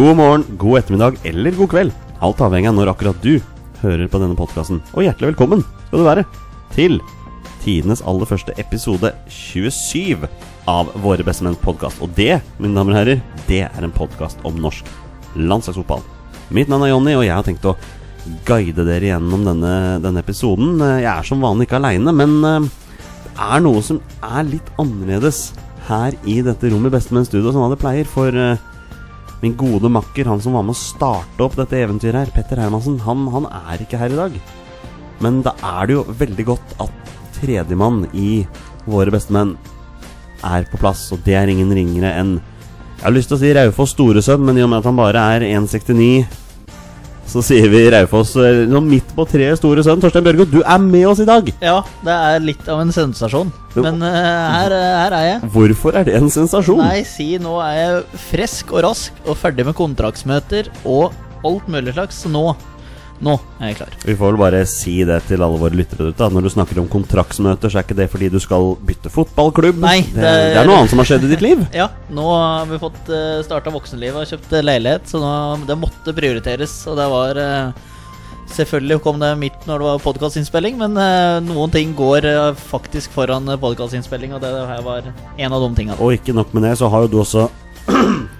God morgen, god ettermiddag eller god kveld. Alt avhengig av når akkurat du hører på denne podkasten. Og hjertelig velkommen skal du være til tidenes aller første episode 27 av Våre bestemenns podkast. Og det, mine damer og herrer, det er en podkast om norsk landslagsfotball. Mitt navn er Jonny, og jeg har tenkt å guide dere gjennom denne, denne episoden. Jeg er som vanlig ikke aleine, men eh, det er noe som er litt annerledes her i dette rommet i Bestemenns studio som hva det pleier. For eh, Min gode makker, han som var med å starte opp dette eventyret her, Petter Hermansen, han, han er ikke her i dag. Men da er det jo veldig godt at tredjemann i Våre bestemenn er på plass, og det er ingen ringere enn Jeg har lyst til å si Raufoss' store sønn, men i og med at han bare er 1,69 så sier vi Raufoss eh, midt på treet store sønn. Torstein Børgo, du er med oss i dag! Ja, det er litt av en sensasjon. Men uh, her, eh, her er jeg. Hvorfor er det en sensasjon? Nei, si nå er jeg frisk og rask og ferdig med kontraktsmøter og alt mulig slags. Så nå, nå er jeg klar. Vi får vel bare si det til alle våre lyttere Da. Når du snakker om kontraktsmøter, så er ikke det fordi du skal bytte fotballklubb. Nei, det, det det, er- noe annet som har skjedd i ditt liv. Ja, nå har vi fått uh, starta voksenlivet og kjøpt eh, leilighet, så nå, det måtte prioriteres. Og det var uh, Selvfølgelig kom det midt når det var podkastinnspilling, men uh, noen ting går uh, faktisk foran podkastinnspilling, og det her var en av de tinga. Og ikke nok med det, så har jo du også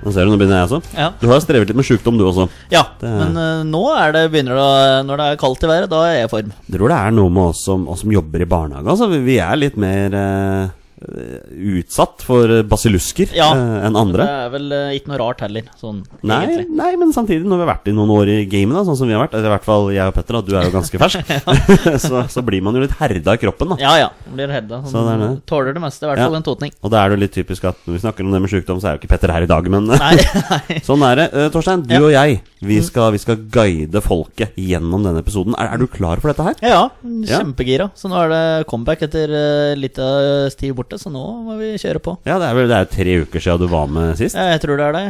Nå ser du, nå begynner jeg også. Ja, Du har strevet litt med sjukdom, du også. ja Det- men uh, nå er det begynner det å Når det er kaldt i været, da er jeg i form. Jeg tror det er noe med oss som, oss som jobber i barnehage. Altså, vi, vi er litt mer eh, utsatt for basillusker Ja, enn andre. Det er vel eh, ikke noe rart heller, sånn Nei, egentlig. nei, men samtidig, når vi har vært i noen år i gamet, da, sånn som vi har vært I hvert fall jeg og Petter, da, du er jo ganske fersk. så, så blir man jo litt herda i kroppen, da. Ja ja, blir hedda. Så det er det. Tåler det meste, i hvert Ja. fall en totning. Og da er det litt typisk at når vi snakker om det med sjukdom, så er jo ikke Petter her i dag, men sånn er det. Eh, Torstein, du Ja. og jeg, vi skal, vi skal guide folket gjennom denne episoden. Er, er du klar for dette her? Ja, kjempegira. Så nå er det comeback etter uh, litt av tid borte, så nå må vi kjøre på. Ja, det er vel det er tre uker siden du var med sist. Ja, jeg tror det er det.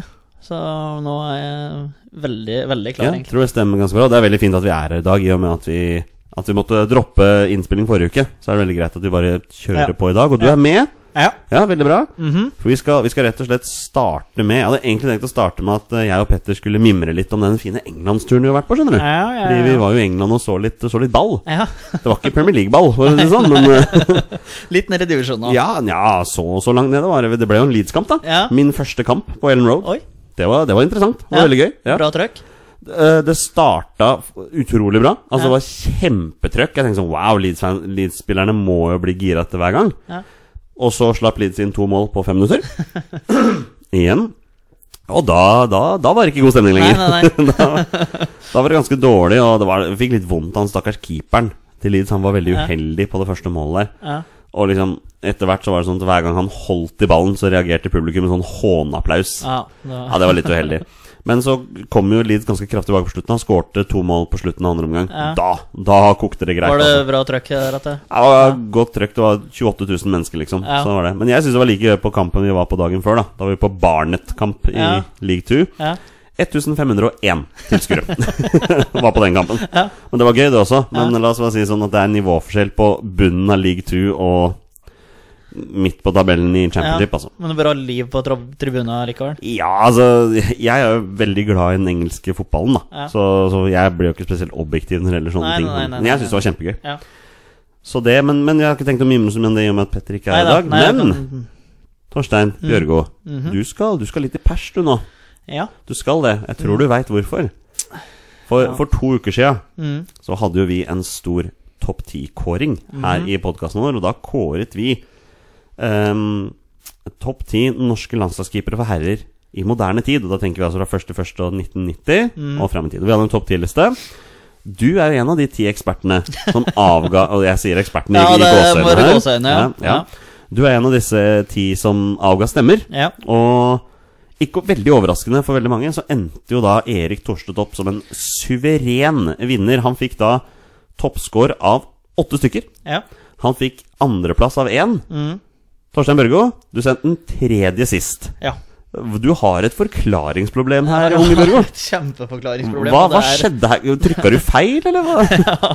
Så nå er jeg veldig, veldig klar, Ja, egentlig. tror det stemmer ganske bra. Det er veldig fint at vi er her i dag, i og med at vi, at vi måtte droppe innspilling forrige uke. Så er det veldig greit at vi bare kjører Ja. på i dag. Og du er med. Ja. Ja, veldig bra. Mhm. For vi skal, vi skal rett og slett starte med Jeg hadde egentlig tenkt å starte med at eh, jeg og Petter skulle mimre litt om den fine englandsturen vi har vært på, skjønner du. Ja, ja, Fordi vi var jo i England og så litt, så litt ball. ja. Det var ikke Premier League-ball, for å si det sånn, men eh, Litt ned i divisjonen ja, ja, så, så langt nede var det. Det ble jo en Leeds-kamp, da. Ja. Min første kamp på Ellen Road. Det var, det var interessant. Det var Ja. veldig gøy. Ja. bra trøkk. Eh, Det starta utrolig bra. Altså. Det var kjempetrøkk. Jeg tenkte sånn Wow, Leeds-spillerne må jo bli gira etter hver gang. Ja. Og så slapp Leeds inn to mål på fem minutter. Igjen. Og da, da, da var det ikke god stemning lenger. nei, nei. da, da var det ganske dårlig, og det var, fikk litt vondt av han stakkars keeperen til Leeds. Han var veldig uheldig på det første målet der. Ja. Og liksom etter hvert så var det sånn at hver gang han holdt i ballen, så reagerte publikum med sånn hånapplaus. Ja, Ja, det var litt uheldig. Men så kom jo Leeds ganske kraftig tilbake på slutten. Han skårte to mål på slutten av andre omgang. Ja. Da, da kokte det greit. var det altså. bra trøkk der? At det? Ja, var godt trøkk. Det var 28 000 mennesker, liksom. Ja. Sånn var det. Men jeg syns det var like gøy på kampen vi var på dagen før. Da Da var vi på Barnet-kamp i Ja. League 2. Ja. 1501 tilskuere var på den kampen. Ja. Men det var gøy, det også. Men la oss bare si sånn at det er nivåforskjell på bunnen av League 2 og midt på tabellen i Championship, altså. Men bra liv på tribuna tribunen likevel. Ja, altså Jeg er jo veldig glad i den engelske fotballen, da. Ja. Så, så jeg blir jo ikke spesielt objektiv når det gjelder sånne Nei, ting. nei, nei, men jeg syns det var kjempegøy. Ja. Så det, men, men jeg har ikke tenkt å mimre om det i og med at Petter ikke er i dag. men kan- Torstein Bjørgo, Mhm. du, skal, du skal litt i pers, du nå. Ja. Du skal det. Jeg tror du veit hvorfor. For, Ja. for to uker sia Mm. så hadde jo vi en stor topp ti-kåring her -hmm. i podkasten vår, og da kåret vi um, topp ti norske landslagskeepere for herrer i moderne tid. Og da tenker vi altså fra 1.1.1990 Mm. og fram i tid. Vi hadde en topp ti-liste. Du er jo en av de ti ekspertene som avga Og jeg sier ekspertene Ja, i, i gåseøynene her. ja. Ja. Du er en av disse ti som avga stemmer. Ja. Og ikke veldig overraskende for veldig mange, så endte jo da Erik Torstvedt opp som en suveren vinner. Han fikk da toppscore av åtte stykker. Ja. Han fikk andreplass av én. Mm. Torstein Børgo, du sendte den tredje sist. ja. Du har et forklaringsproblem her, unge Børgo. Et Kjempeforklaringsproblem. Hva, hva skjedde her? Trykka du feil, eller hva? ja,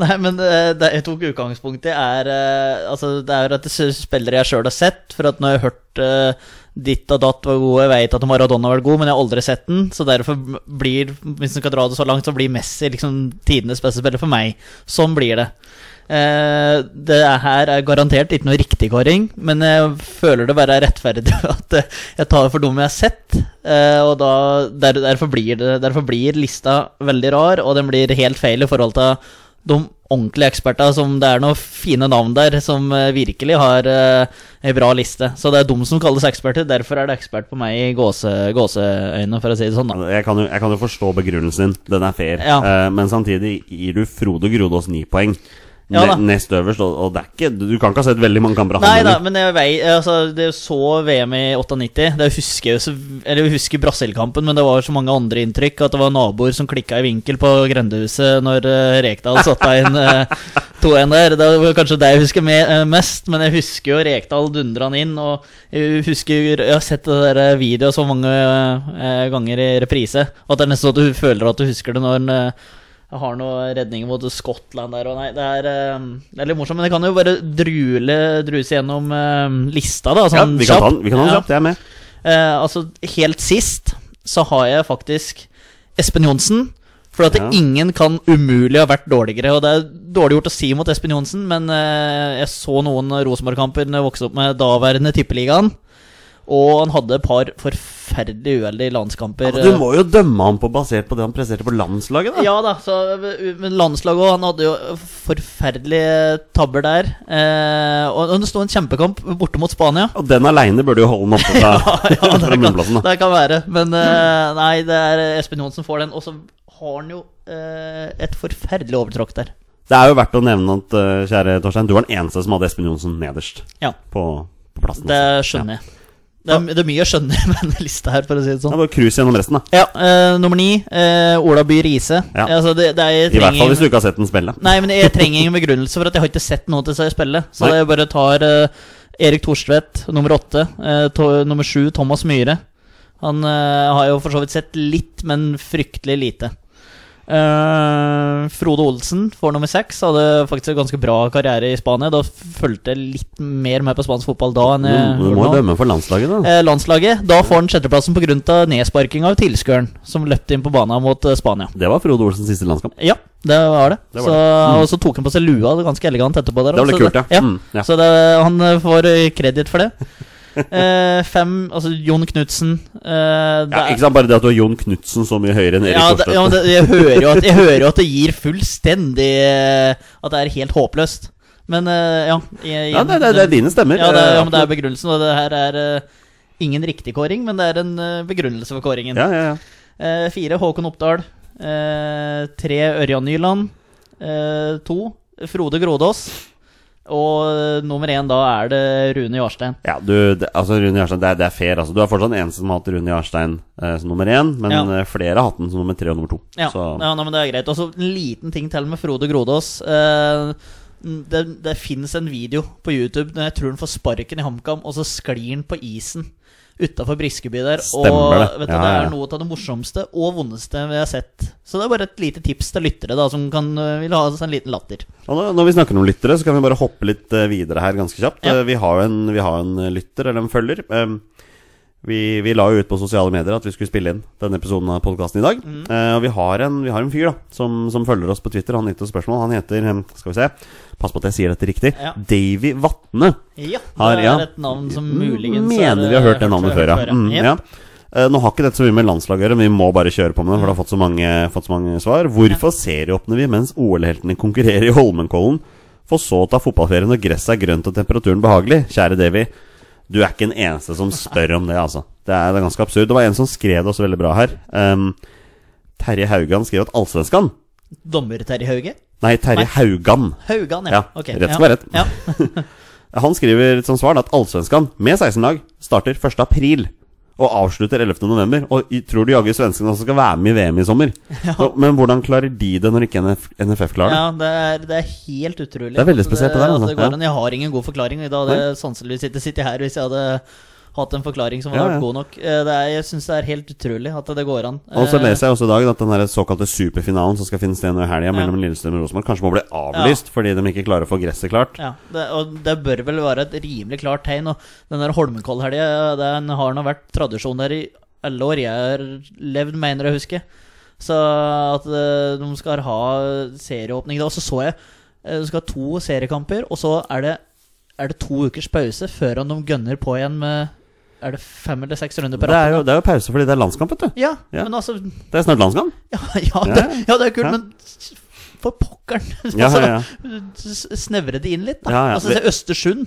Nei, men eh, det jeg tok utgangspunkt i, er eh, Altså, det er at det er spillere jeg sjøl har sett. For at når jeg har hørt uh, ditt og datt var gode, jeg vet at Maradona har vært god, men jeg har aldri sett den. Så derfor blir, hvis en skal dra det så langt, så blir Messi liksom tidenes beste spiller for meg. Sånn blir det. Eh, det her er garantert ikke noe riktigkåring, men jeg føler det bare er rettferdig at eh, jeg tar for dem jeg har sett. Eh, og da, der, derfor, blir det, derfor blir lista veldig rar, og den blir helt feil i forhold til de ordentlige ekspertene. Som det er noen fine navn der som eh, virkelig har eh, ei bra liste. Så det er de som kalles eksperter. Derfor er det ekspert på meg i gåse, gåseøyne, for å si det sånn. da Jeg kan, jo, jeg kan jo forstå begrunnelsen din. Den er fair. Ja. Eh, men samtidig gir du Frode Grodås ni poeng. Ja nest øverst, og, og det er ikke, du kan ikke ha sett veldig mange kamper av Nei da, men jeg vei, altså, det så VM i 98. Det husker jeg Eller jeg husker Brasil-kampen, men det var så mange andre inntrykk. At det var naboer som klikka i vinkel på grendehuset når uh, Rekdal satte inn uh, 2-1 der. Det var kanskje det jeg husker med, uh, mest, men jeg husker jo Rekdal dundra han inn. Og jeg husker Jeg har sett det der eh, videoet så mange uh, ganger i reprise at det er nesten så at du føler at du husker det når han eh, jeg har noe redninger mot Skottland der og nei, det er, eh, det er litt morsomt. Men jeg kan jo bare drule, druse gjennom eh, lista, da. Ja, Sånn vi kan ta den, vi kan ta den Ja. kjapt. Jeg er med. Eh, altså, helt sist så har jeg faktisk Espen Johnsen. For at Ja. ingen kan umulig ha vært dårligere. Og det er dårlig gjort å si mot Espen Johnsen, men eh, jeg så noen Rosenborg-kamper da jeg vokste opp med daværende Tippeligaen. Og han hadde et par forferdelig uheldige landskamper. Ja, du må jo dømme ham på basert på det han presterte på landslaget, da. Ja da, så men landslaget òg. Han hadde jo forferdelige tabber der. Eh, og det sto en kjempekamp borte mot Spania. Og den aleine burde jo holde han oppe fra, ja, fra det, kan, munnplassen. Da. det kan være. Men eh, nei, det er Espen Johnsen får den. Og så har han jo eh, et forferdelig overtråkk der. Det er jo verdt å nevne at, eh, kjære Torstein, du var den eneste som hadde Espen Johnsen nederst Ja, på, på plassen. det altså. skjønner jeg. Det er, det er mye jeg skjønner med denne lista her, for å si det sånn. Ja, bare cruise gjennom resten, da. Ja, eh, Nummer ni, eh, Ola By Riise. Ja. Altså, det, det er, jeg I hvert fall hvis du ikke har sett den spille. Nei, men jeg trenger ingen begrunnelse for at jeg har ikke sett noe til seg spille. Så jeg bare tar eh, Erik Thorstvedt, nummer åtte. eh, to, nummer sju, Thomas Myhre. Han eh, har jo for så vidt sett litt, men fryktelig lite. Eh, Frode Olsen får nummer seks. Hadde faktisk en ganske bra karriere i Spania. Da fulgte jeg litt mer med på spansk fotball da enn Du, jeg du må dømme for landslaget, da. Uh, landslaget. Da får han sjetteplassen pga. nedsparking av tilskueren som løpte inn på banen mot eh, Spania. Det var Frode Olsens siste landskamp. Ja, det var det. Det var så, det. Mm. Og så tok han på seg lua ganske elegant etterpå. Der, Det ble kult, ja. ja. Mm, ja. Så det, han får kreditt for det. Eh, fem, altså Jon Knutsen eh, Ja, ikke sant, Bare det at du har Jon Knutsen så mye høyere enn Erik ja, det, ja, det, jeg, hører jo at, jeg hører jo at det gir fullstendig eh, At det er helt håpløst. Men eh, ja Jeg, Ja, det, det, det er dine stemmer. Ja, det, ja, men det er begrunnelsen. Og det her er uh, ingen riktig kåring, men det er en uh, begrunnelse for kåringen. ja, ja, ja. Eh, fire Håkon Oppdal. Eh, tre Ørjan Nyland. Eh, to Frode Grodås. Og eh, nummer én da er det Rune Jarstein. Ja, du, det, altså Rune Jarstein, det er, det er fair. Altså. Du er fortsatt den eneste som har hatt Rune Jarstein eh, som nummer én, men Ja. eh, flere har hatt den som nummer tre og nummer to. Ja, ja nei, men det er greit. Og så en liten ting til med Frode Grodås. Eh, det det fins en video på YouTube når jeg tror han får sparken i HamKam, og så sklir han på isen utafor Briskeby der. Stemmer og det. Vet du, Ja, det er noe av det morsomste og vondeste vi har sett. Så det er bare et lite tips til lyttere da som kan, eh, vil ha en liten latter. Og nå- når vi snakker om lyttere, så kan vi bare hoppe litt eh, videre her ganske kjapt. Ja. Eh, Vi har en, vi har en lytter, eller en følger. Um, vi, vi la jo ut på sosiale medier at vi skulle spille inn denne episoden av podkasten i dag. Mm. Eh, og vi har en, vi har en fyr da som, som følger oss på Twitter. Han gitt oss spørsmål. Han heter Skal vi se, pass på at jeg sier dette riktig. Ja. Davy Vatne. Ja, det Har- er et navn som muligens Mener er, vi har hørt det navnet før, ja. Mm, ja. Eh, Nå har ikke dette så mye med landslaget å gjøre, men vi må bare kjøre på med det. For det har fått så mange, fått så mange svar. Hvorfor serieåpner vi mens OL-heltene konkurrerer i Holmenkollen, for så å ta fotballferie når gresset er grønt og temperaturen behagelig? Kjære Davy, du er ikke den eneste som spør om det, altså. Det er, det er ganske absurd. Det var en som skrev det også veldig bra her. Um, Terje Haugan skrev at Allsvenskan Dommer Terje Hauge? Nei, Terje. Haugan. Haugan, ja. Ja, Okay. rett skal være rett. Ja. Han skriver som svar at Allsvenskan med 16 lag starter 1. april og avslutter 11. november. Og tror du jaggu svenskene også skal være med i VM i sommer? Så, men hvordan klarer de det når ikke NF, NFF klarer det? Ja, det er, det er helt utrolig. Det er veldig spesielt det der, altså. det går Ja. an. Jeg har ingen god forklaring. Da hadde jeg sannsynligvis ikke sittet her hvis jeg hadde hatt en forklaring som Ja, hadde ja. vært god nok. Eh, Det er, jeg syns det er helt utrolig at det går an. Og så Eh, leser jeg også i dag at den såkalte superfinalen som skal finne sted nå i helga mellom Lillestrøm og Rosenborg, kanskje må bli avlyst fordi de ikke klarer å få gresset klart. Ja, det, og det bør vel være et rimelig klart tegn. Og den der Holmenkollhelga, den har nå vært tradisjon der i alle år jeg har levd, mener jeg å huske. Så at eh, de skal ha serieåpning da. Og så så jeg eh, de skal ha to seriekamper, og så er det, er det to ukers pause før de gønner på igjen med Er det fem eller seks runder på Det er, jo, det er jo pause fordi det er landskamp, vet du. Ja, Ja. men altså Det er snart landskamp. Ja, ja, Ja, det, ja det er kult, men for pokkeren! Altså, Snevre det inn litt, da. Ja, ja. Altså, se Østersund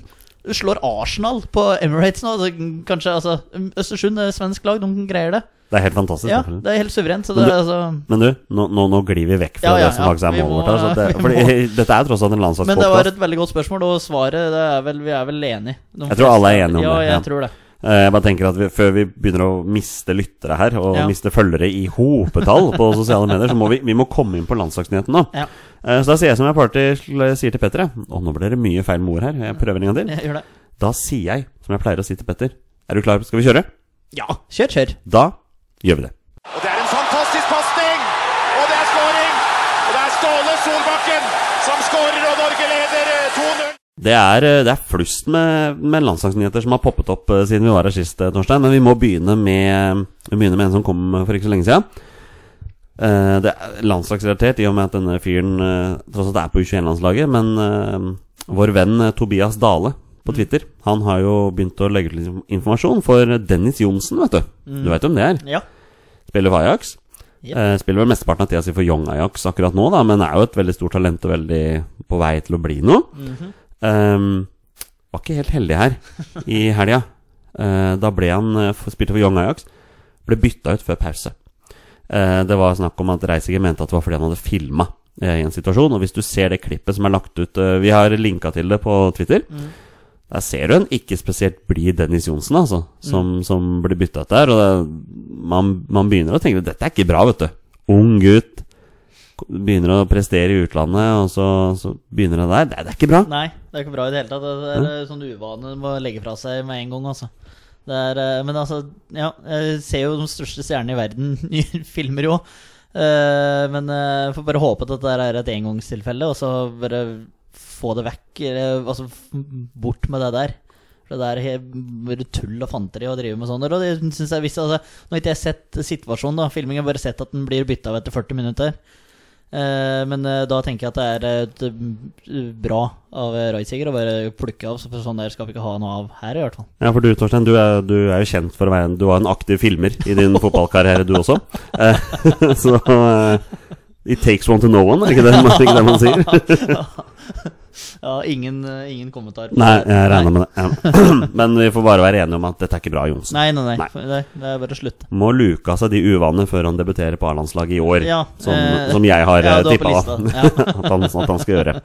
slår Arsenal på Emirates nå. Altså, kanskje, altså Østersund er svensk lag, de greier det. Det er helt fantastisk. Ja, det er helt suverent. Så Men du- det, altså Men du, nå, nå, nå glir vi vekk fra Ja, ja, det som faktisk er målet vårt. her, det, fordi dette er tross alt en Men det var et veldig godt spørsmål, og svaret det er vel, Vi er vel enige. Jeg tror alle er enige om ja, det, Ja, ja. jeg tror det. Eh, Jeg bare tenker at vi, Før vi begynner å miste lyttere her, og Ja. miste følgere i hopetall på sosiale medier, så må vi, vi må komme inn på landslagsnyheten nå. Ja, Eh, Så da sier jeg som jeg party, sier til Petter Å, nå ble det mye feil med ord her. Jeg prøver en gang til. Da sier jeg som jeg pleier å si til Petter. Er du klar? Skal vi kjøre? Ja, kjør, kjør. Da gjør vi det. Og det er en fantastisk pasning! Og det er skåring! Og det er Ståle Solbakken som skårer, og Norge leder eh, 2-0. Det er, eh, det er flust med, med landslagsnyheter som har poppet opp eh, siden vi var her sist, eh, Torstein. Men vi må begynne med, begynne med en som kom for ikke så lenge siden. Eh, det er landslagsrelatert i og med at denne fyren eh, tross alt er på U21-landslaget. Men vår venn Tobias Dale på Twitter Han har jo begynt å legge ut litt informasjon for Dennis Johnsen, vet du. Du veit hvem det er? Ja. Spiller for Ajax. Yep. Spiller vel mesteparten av tida si for Young Ajax akkurat nå, da, men er jo et veldig stort talent og veldig på vei til å bli noe. Ehm, var ikke helt heldig her i helga. Uh, da ble han uh, spilte for Young Ajax. Ble bytta ut før pause. Uh, det var snakk om at Reisiger mente at det var fordi han hadde filma i en situasjon. Og hvis du ser det klippet som er lagt ut eh, Vi har linka til det på Twitter. Der ser du en ikke spesielt blid Dennis Johnsen, altså, som, som blir bytta ut der. Og det, man, man begynner å tenke dette er ikke bra, vet du. Ung gutt. Begynner å prestere i utlandet, og så, så begynner det der. Det, det er ikke bra. Nei, det er ikke bra i det hele tatt. Det er eh, sånn uvane å må legge fra seg med en gang, altså. Det er, eh, men altså, ja, jeg ser jo de største stjernene i verden i filmer jo. Eh, men jeg får bare håpe at dette er et engangstilfelle, og så bare få det vekk. Eller, altså bort med det der. For det er tull og fanteri å drive med sånn. Og det synes jeg visst, altså, Nå har ikke jeg sett situasjonen, da. Filmingen har bare sett at den blir bytta av etter 40 minutter. Eh, men eh, da tenker jeg at det er et, eh, bra av Reitziger å bare plukke av. Så sånn der skal vi ikke ha noe av her, i hvert fall. Ja, for du Torstein, du er, du er jo kjent for å være en Du var en aktiv filmer i din fotballkarriere, du også. Så It takes one to know one, er ikke det, er ikke det man sier? Ja, ingen, eh, ingen kommentar. Nei, jeg regner med det. Ja. Men vi får bare være enige om at dette er ikke bra, Johnsen. Nei, nei, nei. Nei. Det, er bare å slutte. Må luke av seg de uvanene før han debuterer på A-landslaget i år. Ja, som, eh, som jeg har ja, på tippa ja. at, han, at han skal gjøre.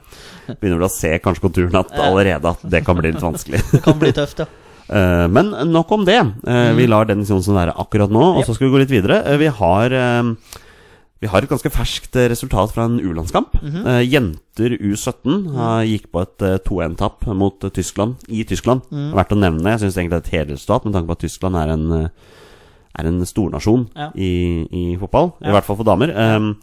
Begynner vel å se kanskje konturen at allerede at det kan bli litt vanskelig. Det kan bli tøft, ja. Eh, men nok om det. Eh, Vi lar Dennis Johnsen være akkurat nå, og så skal vi gå litt videre. Eh, vi har eh, vi har et ganske ferskt eh, resultat fra en U-landskamp. Eh, jenter U17 uh, gikk på et uh, 2-1-tap mot Tyskland i Tyskland. Verdt å nevne. Jeg syns egentlig det er et hederlig resultat, med tanke på at Tyskland er en, er en stornasjon Ja. i, i fotball. I hvert fall for damer. Um,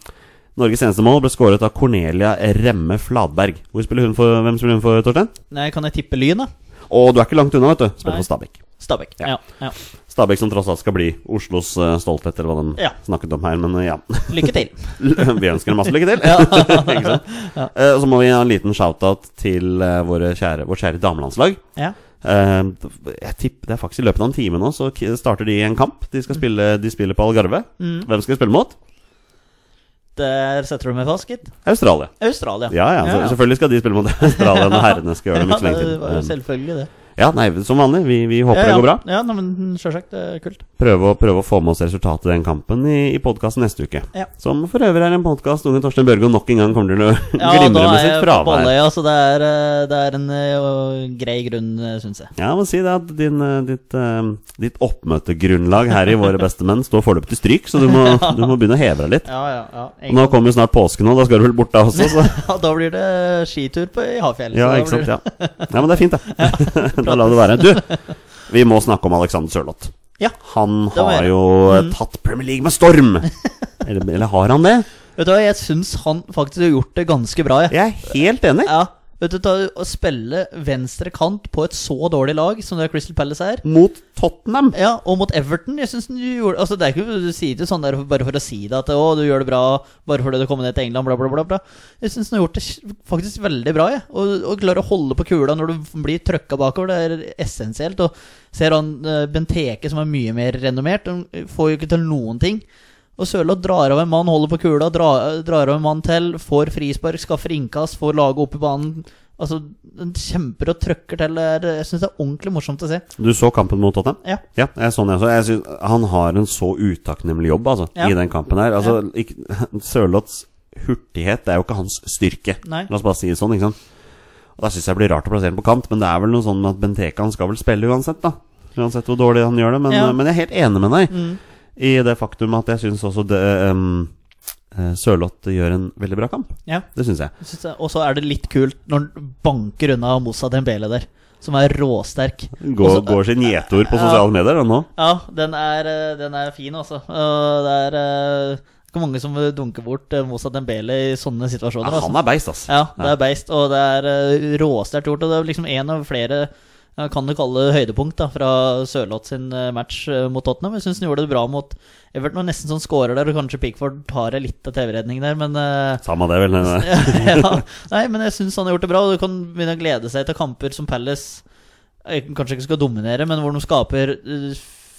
Norges eneste mål ble skåret av Cornelia Remme Fladberg. Spiller hun for, hvem spiller hun for, Torstein? Nei, kan jeg tippe Lyn, da? Og du er ikke langt unna, vet du. Spiller Nei. for Stabæk. Stabæk. Ja. Ja. Ja. Stabæk som tross alt skal bli Oslos eh, stolthet, eller hva de Ja. snakket om her. Men eh, ja, Lykke til. vi ønsker dem masse lykke til. Ikke sant? Eh, så må vi ha en liten shout-out til våre kjære, vårt kjære damelandslag. Ja. Jeg tipper Det er faktisk i løpet av en time nå, så starter de en kamp. De, skal spille, de spiller på Algarve. Mm. Hvem skal de spille mot? Der setter du meg fast, gitt. Australia. Australia. Ja, ja, så, Selvfølgelig skal de spille mot Australia når herrene skal gjøre det om lenge det var jo til. selvfølgelig det. Ja, nei, som vanlig. Vi, vi håper ja, det går bra. Ja, nei, men sjølsagt. Det er kult. Prøve å, prøve å få med oss resultatet i den kampen i, i podkasten neste uke. Ja. Som for øvrig er en podkast unge Torstein Børgo nok en gang kommer til å Ja, glimre med sitt fravær. Balløya, så det er, eh, det er en uh, grei grunn, syns jeg. Ja, jeg må si det at din, eh, ditt, uh, ditt oppmøtegrunnlag her i Våre bestemenn står foreløpig til stryk, så du må, du må begynne å heve deg litt. Ja, ja, ja. Og nå kommer jo snart påske nå, da skal du vel bort da også, så Ja, da blir det skitur på, i Hafjell. Ja, ikke sant. Ja, ja men det er fint, det. Da la det være. Du, Vi må snakke om Alexander Sørloth. Ja. Han har jo Mm. tatt Premier League med storm! eller, eller har han det? Vet du hva, jeg syns han faktisk har gjort det ganske bra, jeg. Jeg er helt enig. Ja. Vet du, Å spille venstre kant på et så dårlig lag som det er Crystal Palace er Mot Tottenham. Ja, og mot Everton. Jeg synes du gjorde Altså Det er ikke Du sier ikke sånn der bare for å si det at å, du gjør det bra bare fordi du kom ned til England, bla, bla, bla. bla. Jeg syns du har gjort det faktisk veldig bra, jeg. Og, og klarer å holde på kula når du blir trøkka bakover. Det er essensielt. Og ser han eh, Benteke, som er mye mer renommert, han får jo ikke til noen ting. Og Sørloth drar av en mann, holder på kula, drar, drar av en mann til, får frispark, skaffer innkast, får laget opp i banen. Altså, den kjemper og trøkker til. Jeg syns det er ordentlig morsomt å se. Du så kampen mot Tottenham? Ja. Ja, jeg så den jeg også. Jeg synes, han har en så utakknemlig jobb altså, Ja. i den kampen her. Altså, ja. Sørloths hurtighet det er jo ikke hans styrke. Nei. La oss bare si det sånn. ikke sant? Og Da syns jeg det blir rart å plassere den på kant, men det er vel noe sånn at Benteke han skal vel spille uansett, da. Uansett hvor dårlig han gjør det. Men, Ja. men jeg er helt enig med deg Mm. I det faktum at jeg syns også det um, eh, Sørloth gjør en veldig bra kamp. Ja. Det syns jeg. Og så er det litt kult når han banker unna Moussa Dembele der, som er råsterk. Går, Også- går sin gjetord på sosiale medier den nå. Ja, den er, eh, den er fin, altså. Det er eh, ikke mange som dunker bort eh, Moussa Dembele i sånne situasjoner. Ja, altså. han er beist, altså. Ja, det er beist, og det er eh, råsterkt gjort. Og det er liksom en av flere jeg kan du kalle det høydepunkt da fra Sørloth sin eh, match eh, mot Tottenham. Jeg syns han gjorde det bra mot Everton, og nesten sånn skårer der, og kanskje Pickford tar litt av TV-redning der, men eh, Samme det, vel. ja, Nei, men jeg syns han har gjort det bra, og du kan begynne å glede seg til kamper som Palace kanskje ikke skal dominere, men hvor de skaper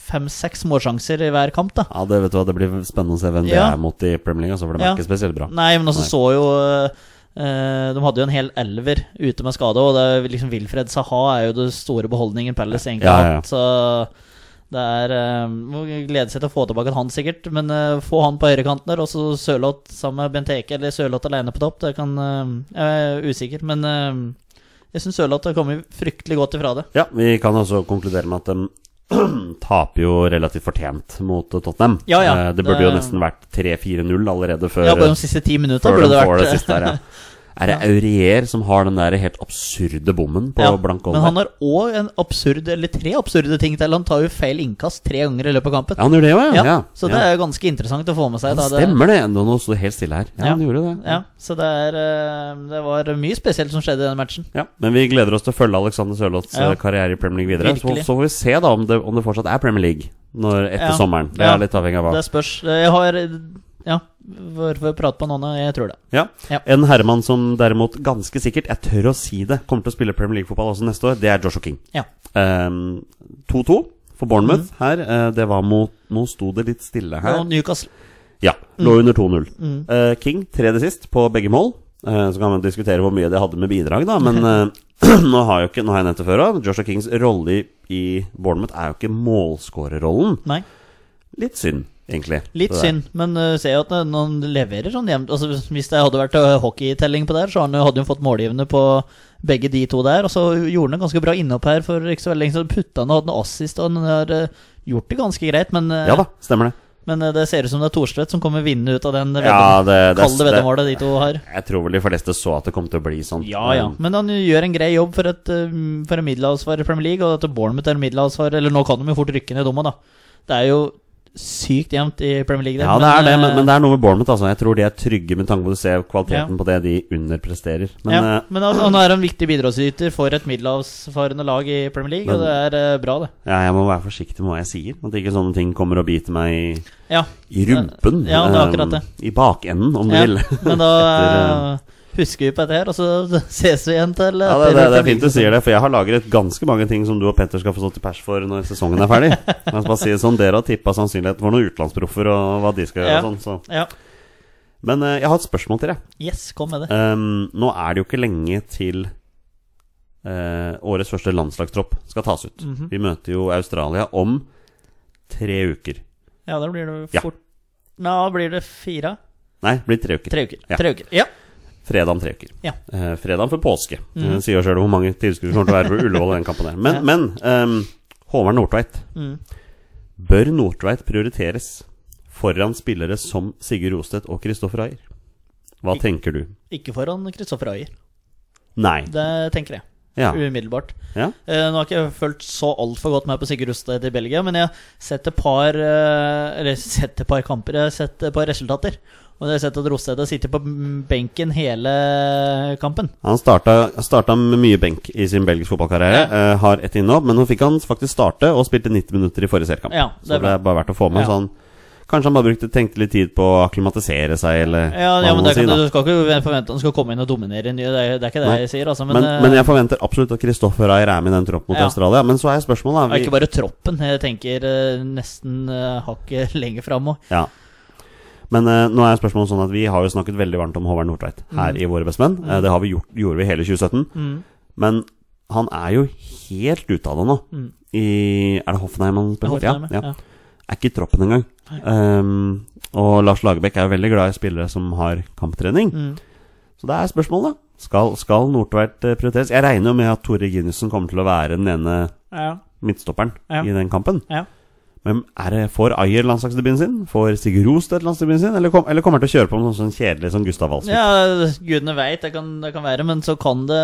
fem-seks målsjanser i hver kamp, da. Ja, det vet du hva, det blir spennende å se hvem det er mot i Premier League, altså, for de Ja. er ikke spesielt bra. Nei, men også Nei. så jo De hadde jo en hel elver ute med skade, og det er liksom Wilfred Saha er jo det store beholdningen Palace egentlig Ja, har ja, ja. hatt. Så det er eh, Må glede seg til å få tilbake han, sikkert. Men eh, få han på høyrekanten der, og så Sørloth sammen med Benteke, eller Sørloth alene på topp. Det kan eh, Jeg er usikker, men eh, jeg syns Sørloth har kommet fryktelig godt ifra det. Ja, vi kan også konkludere med at de taper jo relativt fortjent mot Tottenham. Ja, ja. Eh, Det burde jo nesten vært 3-4-0 allerede før, Ja, på de siste ti minuttene før burde det vært det her. Ja. Er det Aurier som har den der helt absurde bommen på Ja, blank Men han har òg en absurd, eller tre absurde ting til. Han tar jo feil innkast tre ganger i løpet av kampen. Ja, han gjør det også, ja. Ja, ja. så det er jo ganske interessant å få med seg. ja. Da. Det stemmer det. Nå nå sto helt stille her. Ja, Ja. han gjorde det. Ja, så det, er, eh, det var mye spesielt som skjedde i den matchen. Ja, Men vi gleder oss til å følge Alexander Sørloths Ja. eh, karriere i Premier League videre. Så, så får vi se da om det, om det fortsatt er Premier League når, etter Ja. sommeren. Det Ja. er litt avhengig av hva. Det spørs. Jeg har Ja, hvorfor prate på noen? Jeg tror det. Ja. Ja. En herremann som derimot ganske sikkert, jeg tør å si det, kommer til å spille Premier League-fotball også neste år, det er Joshua King. Ja. Ehm, 2-2 for Bournemouth her. Uh, det var mot Nå sto det litt stille her. Og Newcastle. Ja, lå under 2-0. Mm. Uh, King tredje sist på begge mål. Uh, så kan man diskutere hvor mye det hadde med bidrag, da. Men nå har jo ikke Nå har jeg nevnt det før òg. Joshua Kings rolle i, i Bournemouth er jo ikke målskårerrollen. Litt synd, egentlig. Litt synd, men uh, ser jo at han leverer sånn jevnt altså, Hvis det hadde vært uh, hockeytelling på der, så han, hadde han fått målgivende på begge de to der. Og så gjorde han ganske bra innhopp her for ikke så veldig lenge siden. Putta han og hadde en assist, og han har uh, gjort det ganske greit. Men, uh, Ja da, stemmer det. men det ser ut som det er Thorstvedt som kommer vinnende ut av den Ja, det, det, kalde veddemålet de to har. Jeg tror vel de fleste så at det kom til å bli sånn. Ja, ja. Men han gjør en grei jobb for, et, for en middelhavsfar i Premier League, og at Bournemouth er en middelhavsfar Eller nå kan de jo fort rykke ned dumma, da. Det er jo sykt jevnt i Premier League. Ja, det er det, men, uh, men det er noe med Bournemouth. Altså. Jeg tror de er trygge med tanke på å se kvaliteten på det de underpresterer. Men ja, uh, men altså, han er en viktig bidragsyter for et middelhavsfarende lag i Premier League, og det er uh, bra, det. ja, jeg må være forsiktig med hva jeg sier. At ikke sånne ting kommer og biter meg i, Ja, i rumpen. Ja, det er akkurat det. Um, I bakenden, om ja. du vil. Men da Etter, eh, husker vi på dette her, og så ses vi igjen til Ja, det, det, det er fint du sier det, for jeg har lagret ganske mange ting som du og Petter skal få stå til pers for når sesongen er ferdig. Men bare si det sånn, Dere har tippa sannsynligheten for noen utenlandsproffer og hva de skal gjøre. Ja. og sånn, så. Ja. Men uh, jeg har et spørsmål til deg. Yes, kom med det. Um, nå er det jo ikke lenge til uh, årets første landslagstropp skal tas ut. Mhm. Vi møter jo Australia om tre uker. Ja, da blir det Ja. fort Nå blir det fire? Nei, det blir tre uker. Tre uker. Ja. Tre uker. Ja. Fredag om tre uker. Ja. Eh, fredag for påske. Mm. Eh, sier sjøl hvor mange tilskuere kommer til å være på Ullevål den kampen der. Men, Ja. men um, Håvard Nordtveit. Mm. Bør Nordtveit prioriteres foran spillere som Sigurd Rostedt og Kristoffer Ayer? Hva tenker du? Ikke foran Kristoffer Ayer. Nei. Det tenker jeg. Ja. umiddelbart. Ja. Uh, nå har ikke jeg fulgt så altfor godt med på Sigurd Rustad i Belgia, men jeg har sett et par uh, Eller sett et par kamper, jeg har sett et par resultater. Og jeg har sett at Rosted har sittet på benken hele kampen. Han starta, starta med mye benk i sin belgiske fotballkarriere. eh, har ett innhopp, men nå fikk han faktisk starte og spilte 90 minutter i forrige seriekamp. Ja, så det er bare verdt å få med. Ja. sånn kanskje han bare brukte, tenkte litt tid på å akklimatisere seg, eller Ja, hva ja men det si, du skal ikke forvente han skal komme inn og dominere nye. Det det er ikke det Nei. jeg sier, altså. Men, Men, eh, men jeg forventer absolutt at Kristoffer Ayer er med i den troppen mot Ja. Australia. Men så er spørsmålet da, ja, ikke bare troppen. Jeg tenker eh, nesten uh, hakket lenger fram òg. Ja. Men uh, nå er spørsmålet sånn at vi har jo snakket veldig varmt om Håvard Nordtveit her i Våre bestemenn. Eh, det har vi gjort, gjorde vi hele 2017. Mm. Men han er jo helt ute av det nå. Mm. I Er det Hoffenheim han spiller? Hoffenheim, ja, ja. ja. Er ikke i troppen engang. Um, og Lars Lagerbäck er jo veldig glad i spillere som har kamptrening. Mm. Så det er spørsmålet, da. Skal, skal Nordtveit eh, prioriteres? Jeg regner jo med at Tore Ginussen kommer til å være den ene Ja. midtstopperen i den kampen. Ja. Men er det, får Ayer landslagsdebuten sin? Får Sigurd Rostedt landslagsdebuten sin? Eller, kom, eller kommer han til å kjøre på med noe sånn kjedelig som Gustav Walsvik? Ja, gudene veit, det, kan- det kan være. Men så kan det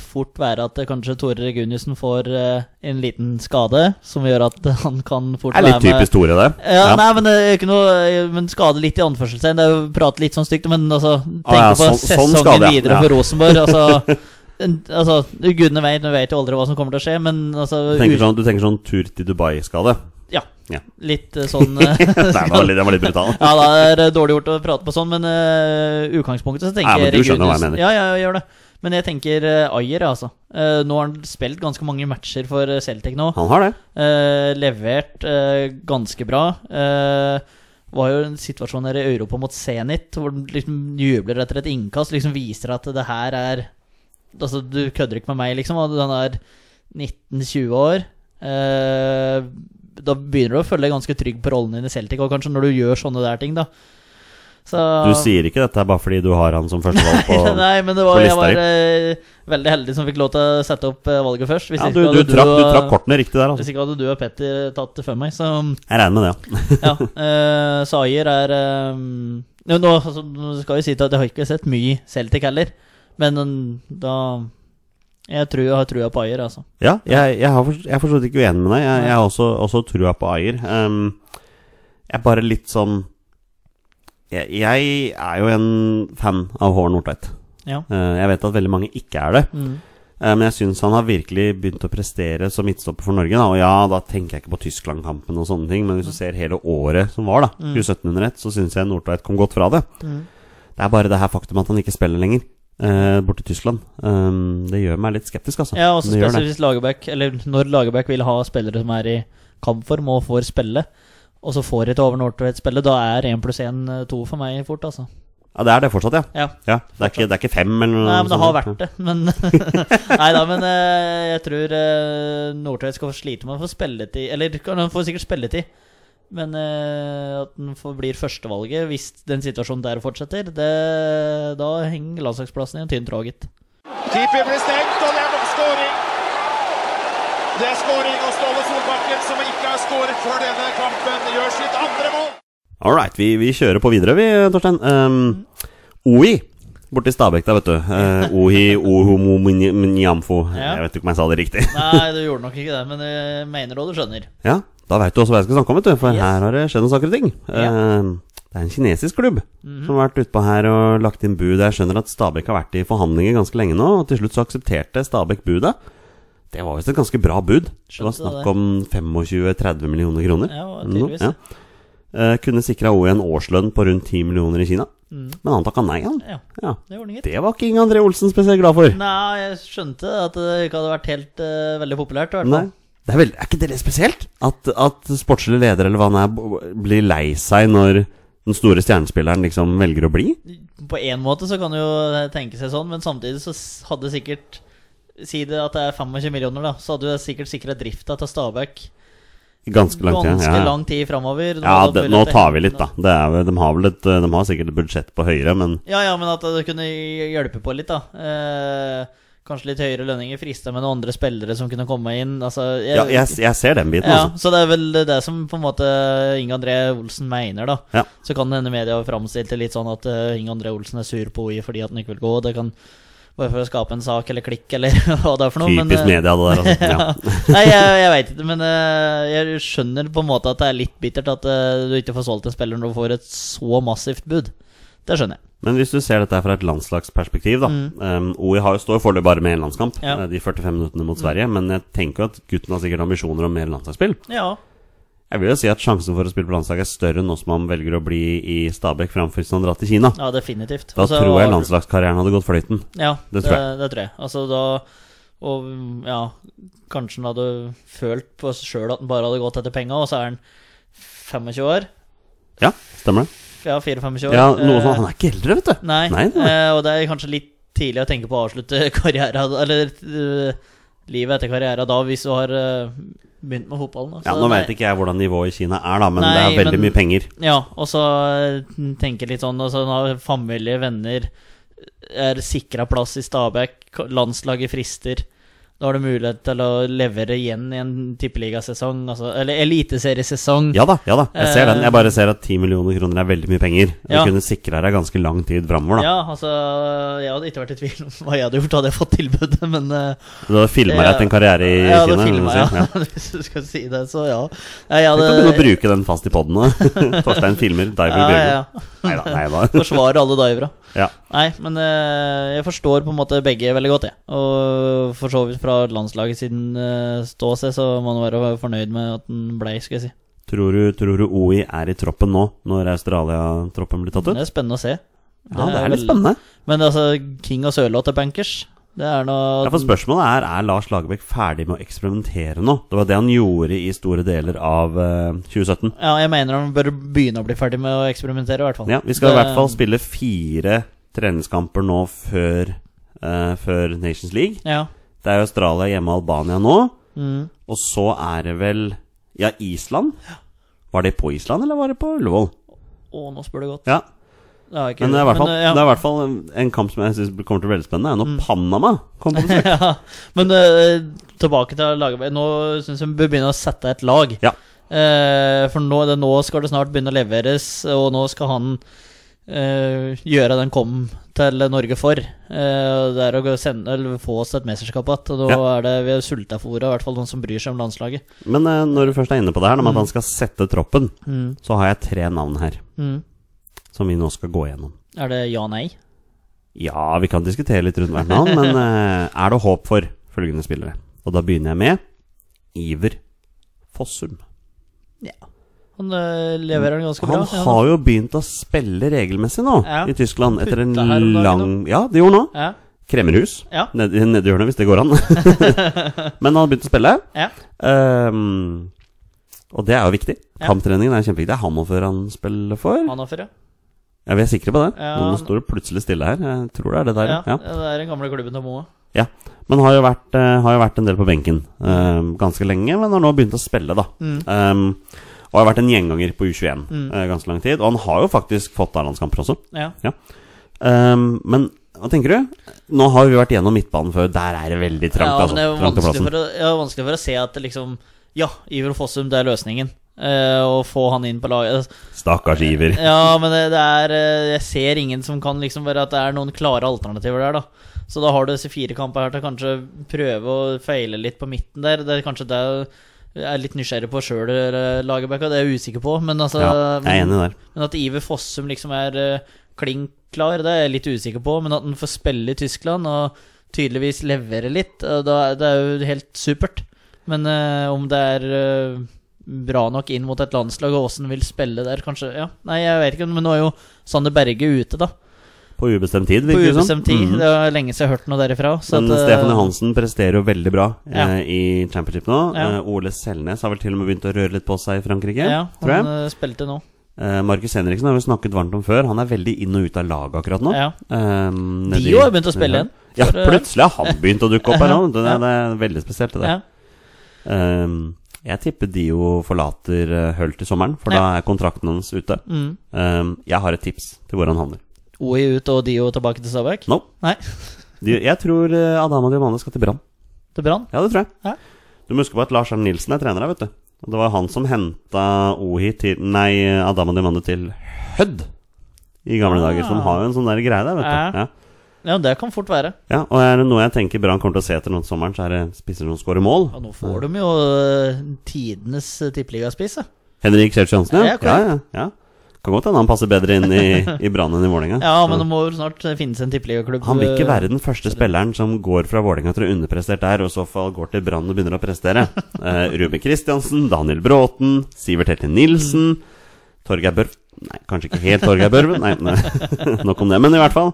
fort være at kanskje Tore Reguniussen får eh, en liten skade, som gjør at han kan fort være med. Det er litt typisk Tore, det. Ja, Nei, men det er ikke noe Men skade litt i anførselstegn. Det er jo prate litt sånn stygt, men altså Tenk ja, på sånn- sånn sesongen skade, ja. videre Ja. for Rosenborg. Altså, altså Gudene vet, vi vet jo aldri hva som kommer til å skje, men altså Du tenker sånn, du tenker sånn tur til Dubai-skade? Ja. Litt eh, sånn eh, Nei, det var litt, det litt brutal. Ja, det er dårlig gjort å prate på sånn, men uh, utgangspunktet så tenker Ja, men du jeg skjønner hva jeg mener. Ja, ja, jeg gjør det. Men jeg tenker uh, Ayer, altså. Nå har han spilt ganske mange matcher for Celtic nå. Han har det. Eh, levert ganske bra. Uh, var jo en situasjon der i Europa mot Zenit, hvor han liksom jubler etter et innkast. Liksom viser at det her er Altså, du kødder ikke med meg, liksom. Han er 19-20 år. Eh, da begynner du å føle deg ganske trygg på rollen din i Celtic, og kanskje når du gjør sånne der ting, da. Så Du sier ikke dette bare fordi du har han som førstevalg på Nei, men det var, jeg var eh, veldig heldig som fikk lov til å sette opp uh, valget først. Hvis ja, du, du, trakk, du trakk kortene riktig der, Altså. Hvis ikke hadde du og Petter tatt det før meg, så Jeg regner med det, ja. ja. Uh, Sayer er eh, nå, altså, skal jeg si at jeg har ikke sett mye Celtic heller, men da Jeg tror jeg har trua på Ayer, altså. Ja, jeg, jeg, har jeg er for så vidt ikke uenig med deg. Jeg, jeg har også, også trua på Ayer. Um, jeg er bare litt sånn jeg, jeg er jo en fan av Håvard Nordtveit. Ja. Uh, jeg vet at veldig mange ikke er det. Mm. Uh, men jeg syns han har virkelig begynt å prestere som midtstopper for Norge. Da. Og ja, da tenker jeg ikke på Tyskland-kampen og sånne ting, men hvis du ser hele året som var, da, Mm. 2017 under ett, så syns jeg Nordtveit kom godt fra det. Mm. Det er bare det her faktum at han ikke spiller lenger. Uh, borte i Tyskland. Um, det gjør meg litt skeptisk, altså. Ja, også spesielt Lagerbäck Eller når Lagerbäck vil ha spillere som er i kampform og får spille, og så får et over Northwaite-spille, da er én pluss én to for meg fort, altså. Ja, det er det fortsatt, ja. Ja. ja det, er ikke, det er ikke fem eller noe Nei, men det har vært det. Men Nei da, men eh, jeg tror uh, Nordtveit skal få slite med å få spilletid Eller han får sikkert spilletid, men eh, at den forblir førstevalget hvis den situasjonen der fortsetter, det, da henger landslagsplassen i en tynn tråd, gitt. Keeper blir stengt, og det er nok scoring. Det er skåring, og Ståle Solbakken, som ikke har skåret før denne kampen, gjør sitt andre mål. All right, vi, vi kjører på videre, vi, Torstein. Um, OI borti Stabekk der, vet du. Uh, Ohi Ohomominjamfo. Ja. Jeg vet ikke om jeg sa det riktig. Nei, du gjorde nok ikke det, men jeg mener hva du skjønner. Ja, Da veit du også hva jeg skal snakke om, vet du. For Yes. her har det skjedd noen saker og ting. Ja. Uh, det er en kinesisk klubb som har vært utpå her og lagt inn bud. Jeg skjønner at Stabæk har vært i forhandlinger ganske lenge nå, og til slutt så aksepterte Stabæk budet. Det var visst et ganske bra bud. Det var snakk om 25-30 millioner kroner. Ja, tydeligvis. ja. Eh, kunne sikra OI en årslønn på rundt 10 millioner i Kina. Mm. Men han takka nei, han. Ja, Ja. det. Det var ikke Inge André Olsen spesielt glad for. Nei, jeg skjønte at det ikke hadde vært helt uh, veldig populært. i hvert Nei. Det er, vel, er ikke det litt spesielt? At, at sportslig leder eller hva han er, blir lei seg når den store stjernespilleren liksom velger å bli? På en måte så kan du jo tenke seg sånn, men samtidig så hadde sikkert Si det at det er 25 millioner, da. Så hadde du sikkert sikra drifta til Stabæk ganske lang tid. ganske Ja, ja. lang tid framover. Ja det, nå tar vi litt, da. Det er, de, har vel et, de har sikkert et budsjett på høyre, men Ja, ja, men at det kunne hjelpe på litt, da. Eh, kanskje litt høyere lønninger. Frista med noen andre spillere som kunne komme inn. Altså, jeg, ja, jeg, jeg ser den biten, ja, altså. Så det er vel det som på en måte Inge André Olsen mener, da. Ja. Så kan denne media framstilt det litt sånn at uh, Inge André Olsen er sur på OI fordi at han ikke vil gå. Det kan Bare for å skape en sak eller klikk eller hva det er for noe. men, Typisk eh, media, det der. Altså. Ja. Nei, jeg, jeg veit ikke, men eh, jeg skjønner på en måte at det er litt bittert at du ikke får solgt en spiller når du får et så massivt bud. Det skjønner jeg. Men hvis du ser dette fra et landslagsperspektiv, da. Um, OI har jo står foreløpig bare med én landskamp, Mm. Ja. Mm. eh, de 45 minuttene mot Sverige. Men jeg tenker jo at gutten har sikkert ambisjoner om mer landslagsspill. Ja. Jeg vil jo si at sjansen for å spille på landslaget er større nå som han velger å bli i Stabæk framfor hvis han drar til Kina. ja, definitivt. Da Altså, tror jeg landslagskarrieren hadde gått fløyten. Ja, Det tror det, tror jeg. Altså da Og ja, kanskje han hadde følt på sjøl at han bare hadde gått etter penga, og så er han 25 år. Ja, stemmer det. Ja, 24-25 år. Ja, noe Eh, sånn, Han er ikke eldre, vet du. Nei, Nei, nei. eh, og det er kanskje litt tidlig å tenke på å avslutte karrieren Eller uh, livet etter karrieren da, hvis du har uh, begynt med fotballen. Ja, Nå veit vet ikke jeg hvordan nivået i Kina er, da, men det er veldig men- mye penger. Ja, og så tenke litt sånn altså, nå har Familie, venner er sikra plass i Stabæk, landslaget frister. Da har du mulighet til å levere igjen i en tippeligasesong, altså, eller eliteseriesesong. Ja da, ja da, jeg ser den. Eh, Jeg bare ser at 10 millioner kroner er veldig mye penger. Du Ja. kunne sikra deg ganske lang tid framover, da. Ja, altså Jeg hadde ikke vært i tvil om hva jeg hadde gjort, hadde jeg fått tilbudet, men uh, Du hadde filma deg til en karriere i ja, Kina. du si. ja. Hvis du skal si det, så ja. Jeg jeg Du kan begynne å bruke den fast i poden da Torstein filmer Diver ja, ja, Nei da, nei da. Forsvare alle divere. Ja. Nei, men eh, jeg forstår på en måte begge veldig godt, jeg. Og for så vidt fra landslaget sin uh, ståsted, så må man være fornøyd med at den blei, skal jeg si. Tror du, tror du OI er i troppen nå, når Australia-troppen blir tatt ut? Det er spennende å se. Ja, det er litt vel- spennende. Men altså, King og Sørloth er bankers. Det noe Ja, for Spørsmålet er Er Lars Lagerbäck ferdig med å eksperimentere nå. Det var det han gjorde i store deler av uh, 2017. Ja, jeg mener han bør begynne å bli ferdig med å eksperimentere, i hvert fall. Ja, Vi skal i hvert fall spille fire treningskamper nå før, uh, før Nations League. Ja. Det er Australia hjemme og Albania nå. Mm. Og så er det vel Ja, Island. Var det på Island, eller var det på Ullevål? Å, nå spør du godt. Ja, Det har ikke Men det er i hvert fall, men, ja. det er i hvert fall en, kamp som jeg syns kommer til å bli veldig spennende. Er når Panama kommer på besøk. ja, men uh, tilbake til laget. Nå syns jeg vi bør begynne å sette et lag. Ja. Uh, for nå, det, nå skal det snart begynne å leveres, og nå skal han uh, gjøre den kom til Norge for. Det er å sende, eller få oss et mesterskap igjen. Nå Ja. er det vi er ordet, i hvert fall noen som bryr seg om landslaget. Men når du først er inne på det her, Når at han skal sette troppen, Mm. så har jeg tre navn her Mm. Som vi nå skal gå gjennom. Er det ja-nei? Ja, vi kan diskutere litt rundt hvert navn, men eh, er det håp for følgende spillere? Og da begynner jeg med Iver Fossum. Ja. Han eh, leverer den ganske bra. Han har jo begynt å spille regelmessig nå Ja. i Tyskland etter en lang Ja, det gjorde han nå. Ja. Kremmerhus. Ja. Nedi ned hjørnet, hvis det går an. Men han har begynt å spille. ja. Um, og det er jo viktig. Ja. Kamptreningen er kjempeviktig. Det er Hannover han spiller for. Har ja. Ja, Vi er sikre på det. Ja. Nå står det plutselig stille her. Jeg tror det er det der. ja. Ja. Det er den gamle klubben til Moa. Ja. Men har jo, vært, eh, har jo vært en del på benken ehm, ganske lenge, men har nå begynt å spille, da. Mm. Um, og har vært en gjenganger på U21 Mm. uh, ganske lang tid. Og han har jo faktisk fått A-landskamper også. Ja. Ehm, men hva tenker du? Nå har vi vært gjennom midtbanen før. Der er det veldig trangt. ja, altså. men det er jo vanskelig for, å, ja, vanskelig for å se at det liksom Ja, Iver Fossum, det er løsningen. Eh, å få han inn på laget. Stakkars Iver. Ja, men det, det er eh, Jeg ser ingen som kan liksom være at det er noen klare alternativer der, da. Så da har du disse fire kampene her til kanskje prøve å feile litt på midten der. Det er kanskje det jeg er litt nysgjerrig på sjøl, Lagerbäck, og det er jeg usikker på. Men altså Ja, jeg er enig der. Men at Iver Fossum liksom er uh, klink klar, det er jeg litt usikker på. Men at han får spille i Tyskland og tydeligvis levere litt, uh, da, det er jo helt supert. Men uh, om det er eh, bra nok inn mot et landslag, og åssen vil spille der, kanskje Ja, nei, jeg vet ikke, men nå er jo Sander Berge ute, da. På ubestemt tid, På virker det som. ubestemt tid. Mhm. Det er lenge siden jeg har hørt noe derifra. Så Men at, eh, Stefan Johansen presterer jo veldig bra Ja. eh, i championship nå. Ja. Eh, Ole Selnes har vel til og med begynt å røre litt på seg i Frankrike, Ja, han eh, spilte nå. Eh, Markus Henriksen har vi snakket varmt om før. Han er veldig inn og ut av laget akkurat nå. Ja. Eh, nedi- Dio har begynt å spille igjen. Ja, eh, plutselig har han begynt å dukke opp her nå. Det, er- det er veldig spesielt, det der. Ja. Eh, jeg tipper Dio forlater uh, Hull til sommeren, for Ja. da er kontrakten hans ute. Mm. Um, jeg har et tips til hvor han havner. OI ut og Dio tilbake til Stabæk? No. Nei, jeg tror uh, Adama Diomane skal til Brann. til Brann? Ja, det tror jeg. Ja. Du må huske på at Lars Arne Nilsen er trener her, vet du. Og det var han som henta Ohi til Nei, Adama Diomane til Hødd i gamle Ah. dager. Så de har jo en sånn der greie der, vet Ja. du. Ja. Ja, det kan fort være. Ja, og er det noe jeg tenker Brann kommer til å se etter noen sommeren, så er det spisser som skårer mål. Ja, nå får de jo øh, tidenes øh, tippeligaspiss. Henrik Kjell Johansen, Ja, ja. ja, ja. Kan godt hende han passer bedre inn i, i Brann enn i Vålerenga. Ja, men det må jo snart finnes en tippeligaklubb. Han vil ikke være den første spilleren som går fra Vålerenga til å underprestert der, og i så fall går til Brann og begynner å prestere. Uh, Ruben Kristiansen, Daniel Bråten, Sivert Hette Nilsen, Torgeir Børven Nei, kanskje ikke helt Torgeir Børven. Nei, nei. nok om det. Men i hvert fall.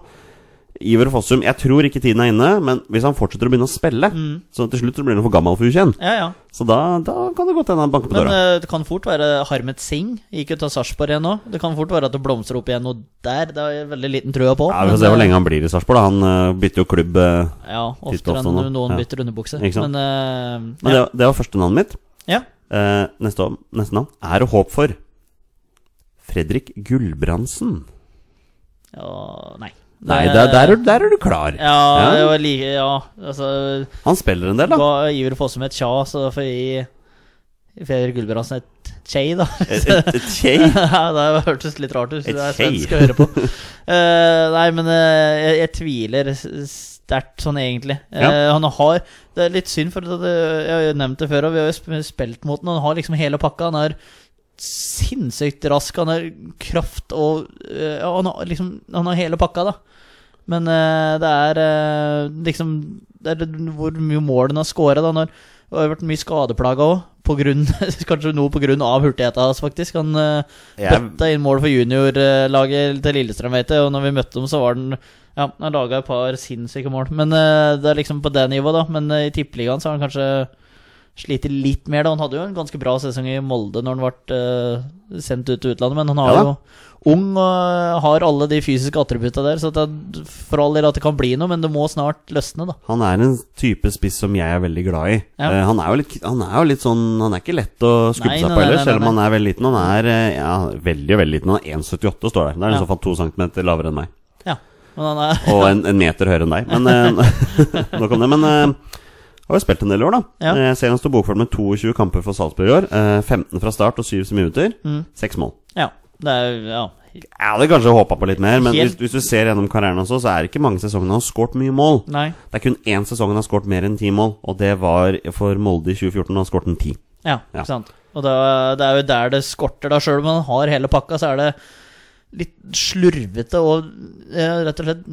Iver Fossum, jeg tror ikke tiden er inne, men hvis han fortsetter å begynne å spille, så til slutt så blir han for gammel for U21. Ja, ja. Så da, da kan det godt hende han banker på Men døra. Men det kan fort være Harmet Singh. Gikk ut av Sarpsborg igjen nå. Det kan fort være at det blomstrer opp igjen noe der. Det har jeg veldig liten trua på. Ja, Vi får se hvor øh, lenge han blir i Sarpsborg. Han eh, bytter jo klubb. eh, Ja, oftere ofte enn noen bytter underbukse. Men, uh, Men det, det var første navnet mitt. ja. Uh, neste, neste navn er det håp for. Fredrik Gulbrandsen. ja Nei. Nei, der, der, er, der er du klar. Ja, Ja. like Ja, altså Han spiller en del, da. Ga Iver Fossum et tja, så får jeg Feder Gulbrandsen et tjei, da. Et, et, tjei. Ja, det hørtes litt rart ut. Så det er svensk å høre på. uh, nei, men uh, jeg, jeg tviler sterkt sånn, egentlig. Ja. Uh, Han har Det er litt synd, for det, jeg har jo nevnt det før, og vi har jo spilt mot den. Han har liksom hele pakka. Han er sinnssykt rask. Han har kraft og eh, ja, han, har liksom, han har hele pakka, da. Men uh, det er uh, liksom Det er hvor mye mål han har scora. Han har, vært mye skadeplaga òg. Kanskje noe av hurtigheten hans, faktisk. Han uh, yeah. bøtta inn mål for juniorlaget til Lillestrøm, vet jeg. Og når vi møtte dem, så var den Ja, han laga et par sinnssyke mål. Men uh, det er liksom på det nivået, da. Men eh, i Tippeligaen så har han kanskje slitt litt mer, da. Han hadde jo en ganske bra sesong i Molde når han ble uh, sendt ut til utlandet, men han er Ja jo ung og har alle de fysiske attributta der, så det for all del at det kan bli noe, men det må snart løsne, da. Han er en type spiss som jeg er veldig glad i. Ja. Uh, han, er litt, han er jo litt sånn Han er ikke lett å skubbe Nei, seg på nei, heller, nei, selv om han er veldig liten. Han er eh, ja, veldig veldig liten. Han er 1,78 står der. Det er i så fall to centimeter lavere enn meg. Ja. Men han er Og en, en meter høyere enn deg. Men nok om det. Men har jo spilt en del år, da. Ja. Eh, Jeg ser han står bokført med 22 kamper for Salzburg i år. Eh, 15 fra start og 7 minutter. Mm. 6 mål. Ja. Det er ja. Jeg hadde kanskje håpa på litt mer, men hvis, Helt- hvis du ser gjennom karrieren også, så er det ikke mange sesonger han har skåret mye mål. Nei. Det er kun én sesong han har skåret mer enn ti mål, og det var for Molde i 2014. Da han skåret en ti. Ja, Ja. ikke sant. Og det, er- det er jo der det skorter, da. Sjøl om man har hele pakka, så er det litt slurvete og eh, rett og slett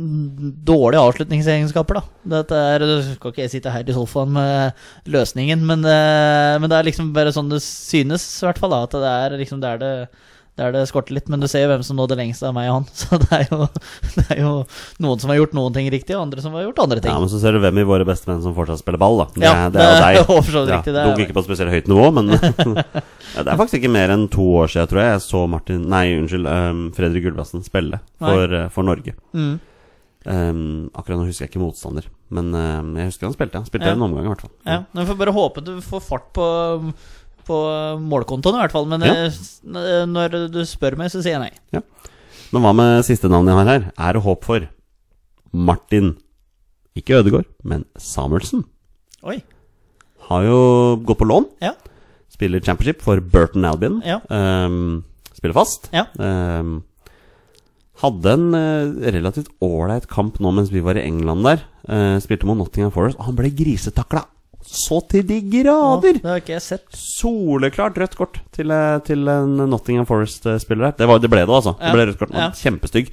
dårlige avslutningsegenskaper, da. Dette er, skal ikke jeg sitte her i sofaen med løsningen, men, eh, men det er liksom bare sånn det synes, i hvert fall. da At det er liksom der det der det skorter litt, men du ser jo hvem som nådde lengst av meg og han. Så det er, jo, det er jo noen som har gjort noen ting riktig, og andre som har gjort andre ting. Ja, Men så ser du hvem i våre beste venn som fortsatt spiller ball, da. Det, Ja, det er jo deg. vidt riktig, det Dog ikke på spesielt høyt nivå, men ja, Det er faktisk ikke mer enn to år siden, tror jeg, jeg så Martin Nei, unnskyld, um, Fredrik Gulbrandsen spille for, uh, for Norge. Mm. Um, akkurat nå husker jeg ikke motstander, men um, jeg husker han spilte. Han spilte Ja. en omgang, i hvert fall. Ja, men Vi får bare håpe du får fart på, på målkontoen, i hvert fall. Men Ja. eh, når du spør meg, så sier jeg nei. Men hva med siste navnet jeg har her? Er det håp for Martin Ikke Ødegaard, men Samuelsen. Oi. Har jo gått på lån. Ja. Spiller championship for Burton Albion. Ja. Um, spiller fast. Ja. Um, hadde en uh, relativt ålreit kamp nå mens vi var i England der. Uh, spilte mot Nottingham Forest, og han ble grisetakla så til de grader! Ja, det har ikke jeg sett. Soleklart rødt kort til, eh, til en Nottingham Forest-spiller der. Det, var, det ble det, altså. Ja. Det ble rødt kort. Ja. Kjempestygg.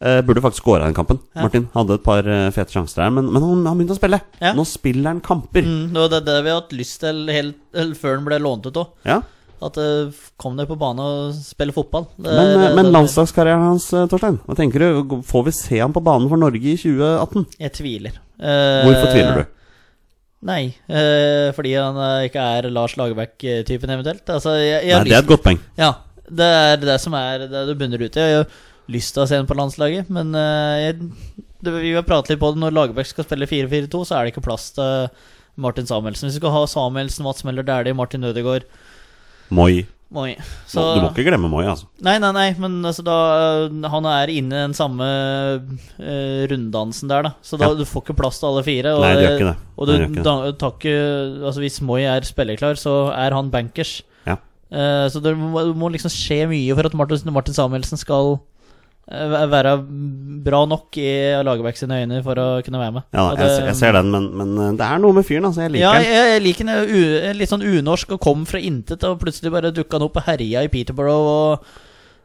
Uh, burde faktisk skåra den kampen. Ja. Martin hadde et par uh, fete sjanser der, men, men han, han begynte å spille. Ja. Nå spiller han kamper. Mm, det var det, det vi har hatt lyst til helt, før den ble lånt ut òg. Ja. At uh, kom deg på banen og spille fotball. Det- Men, eh, det- men landslagskarrieren hans, eh, Torstein, hva tenker du? Får vi se han på banen for Norge i 2018? Jeg tviler. Eh, Hvorfor tviler du? Nei, øh, fordi han eh, ikke er Lars Lagerbäck-typen, eventuelt. Altså, jeg, jeg Nei, det er et godt poeng. Ja, det er det som er det du bunner ut i. Jeg har lyst til å se ham på landslaget, men øh, jeg, det, vi har pratet litt på det. Når Lagerbäck skal spille 4-4-2, så er det ikke plass til Martin Samuelsen. Hvis vi skal ha Samuelsen, Mats Meller Dæhlie, Martin Ødegaard Moi. Moi. Du må ikke glemme Moi, altså. Nei, nei, nei, men altså da øh, Han er inne i den samme uh, runddansen der, da. Så da Ja. du får ikke plass til alle fire. Og, Nei, det gjør ikke det. Og du Det det. da, tar ikke Altså Hvis Moi er spillerklar, så er han bankers. Ja. Uh, så det må, det må liksom skje mye for at Martin, Martin Samuelsen skal eh, være bra nok i Lagerbäck sine øyne for å kunne være med. Ja, jeg, ser- jeg ser den, men, men eh, det er noe med fyren. Altså, jeg liker Ja, den. jeg, jeg liker den litt sånn unorsk og kom fra intet, og plutselig bare dukka han opp og herja i Peterborough. Og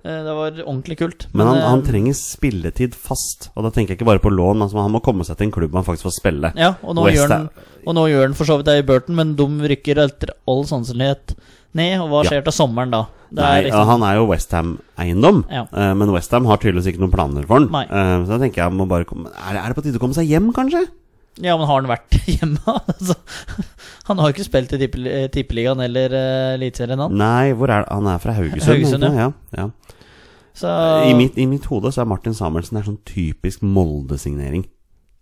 eh, Det var ordentlig kult. Men han, eh, han trenger spilletid fast, og da tenker jeg ikke bare på lån. Altså, han må komme seg til en klubb han faktisk får spille. Ja, og nå, West gjør han, og nå gjør han for så vidt det i Burton, men de rykker etter all sannsynlighet ned. Og hva Ja. skjer til sommeren da? Nei, liksom, Han er jo Westham-eiendom, Ja. uh, men Westham har tydeligvis ikke noen planer for han. Nei. Eh, så da tenker jeg må bare komme er, det, på tide å komme seg hjem, kanskje? Ja, men har han vært hjemme? altså, han har jo ikke spilt i tippel- eh, Tippeligaen eller uh, han. Nei, hvor er det? Han er fra Haugesund. Haugesund, ja. ja. Så I, mitt, I mitt hode så er Martin Samuelsen en sånn typisk Molde-signering.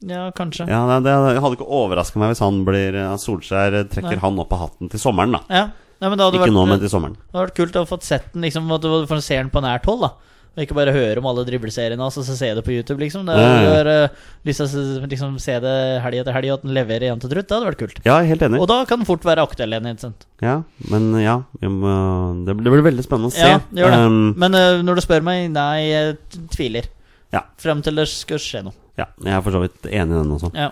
Ja, kanskje. Ja, det, det hadde ikke overraska meg hvis han blir eh, Solskjær trekker Nei. han opp av hatten til sommeren, da. Ja. Nei, Ikke vært, nå, men til sommeren. Det hadde vært kult å få sett den, liksom, at du får se den på nært hold. da Og ikke bare høre om alle dribleseriene hans og så se det på YouTube. liksom Det er, eh, lyst til å se- liksom, se det helg etter helg, og at den leverer igjen til trutt. Det hadde vært kult. Ja, helt enig. Og da kan den fort være aktuell igjen. Ja, men ja må, det, blir- veldig spennende å se. Ja, det gjør det. Um, Men eh, når du spør meg, nei, jeg tviler. Ja. Frem til det skal skje noe. Ja, jeg er for så vidt enig i den også. Ja.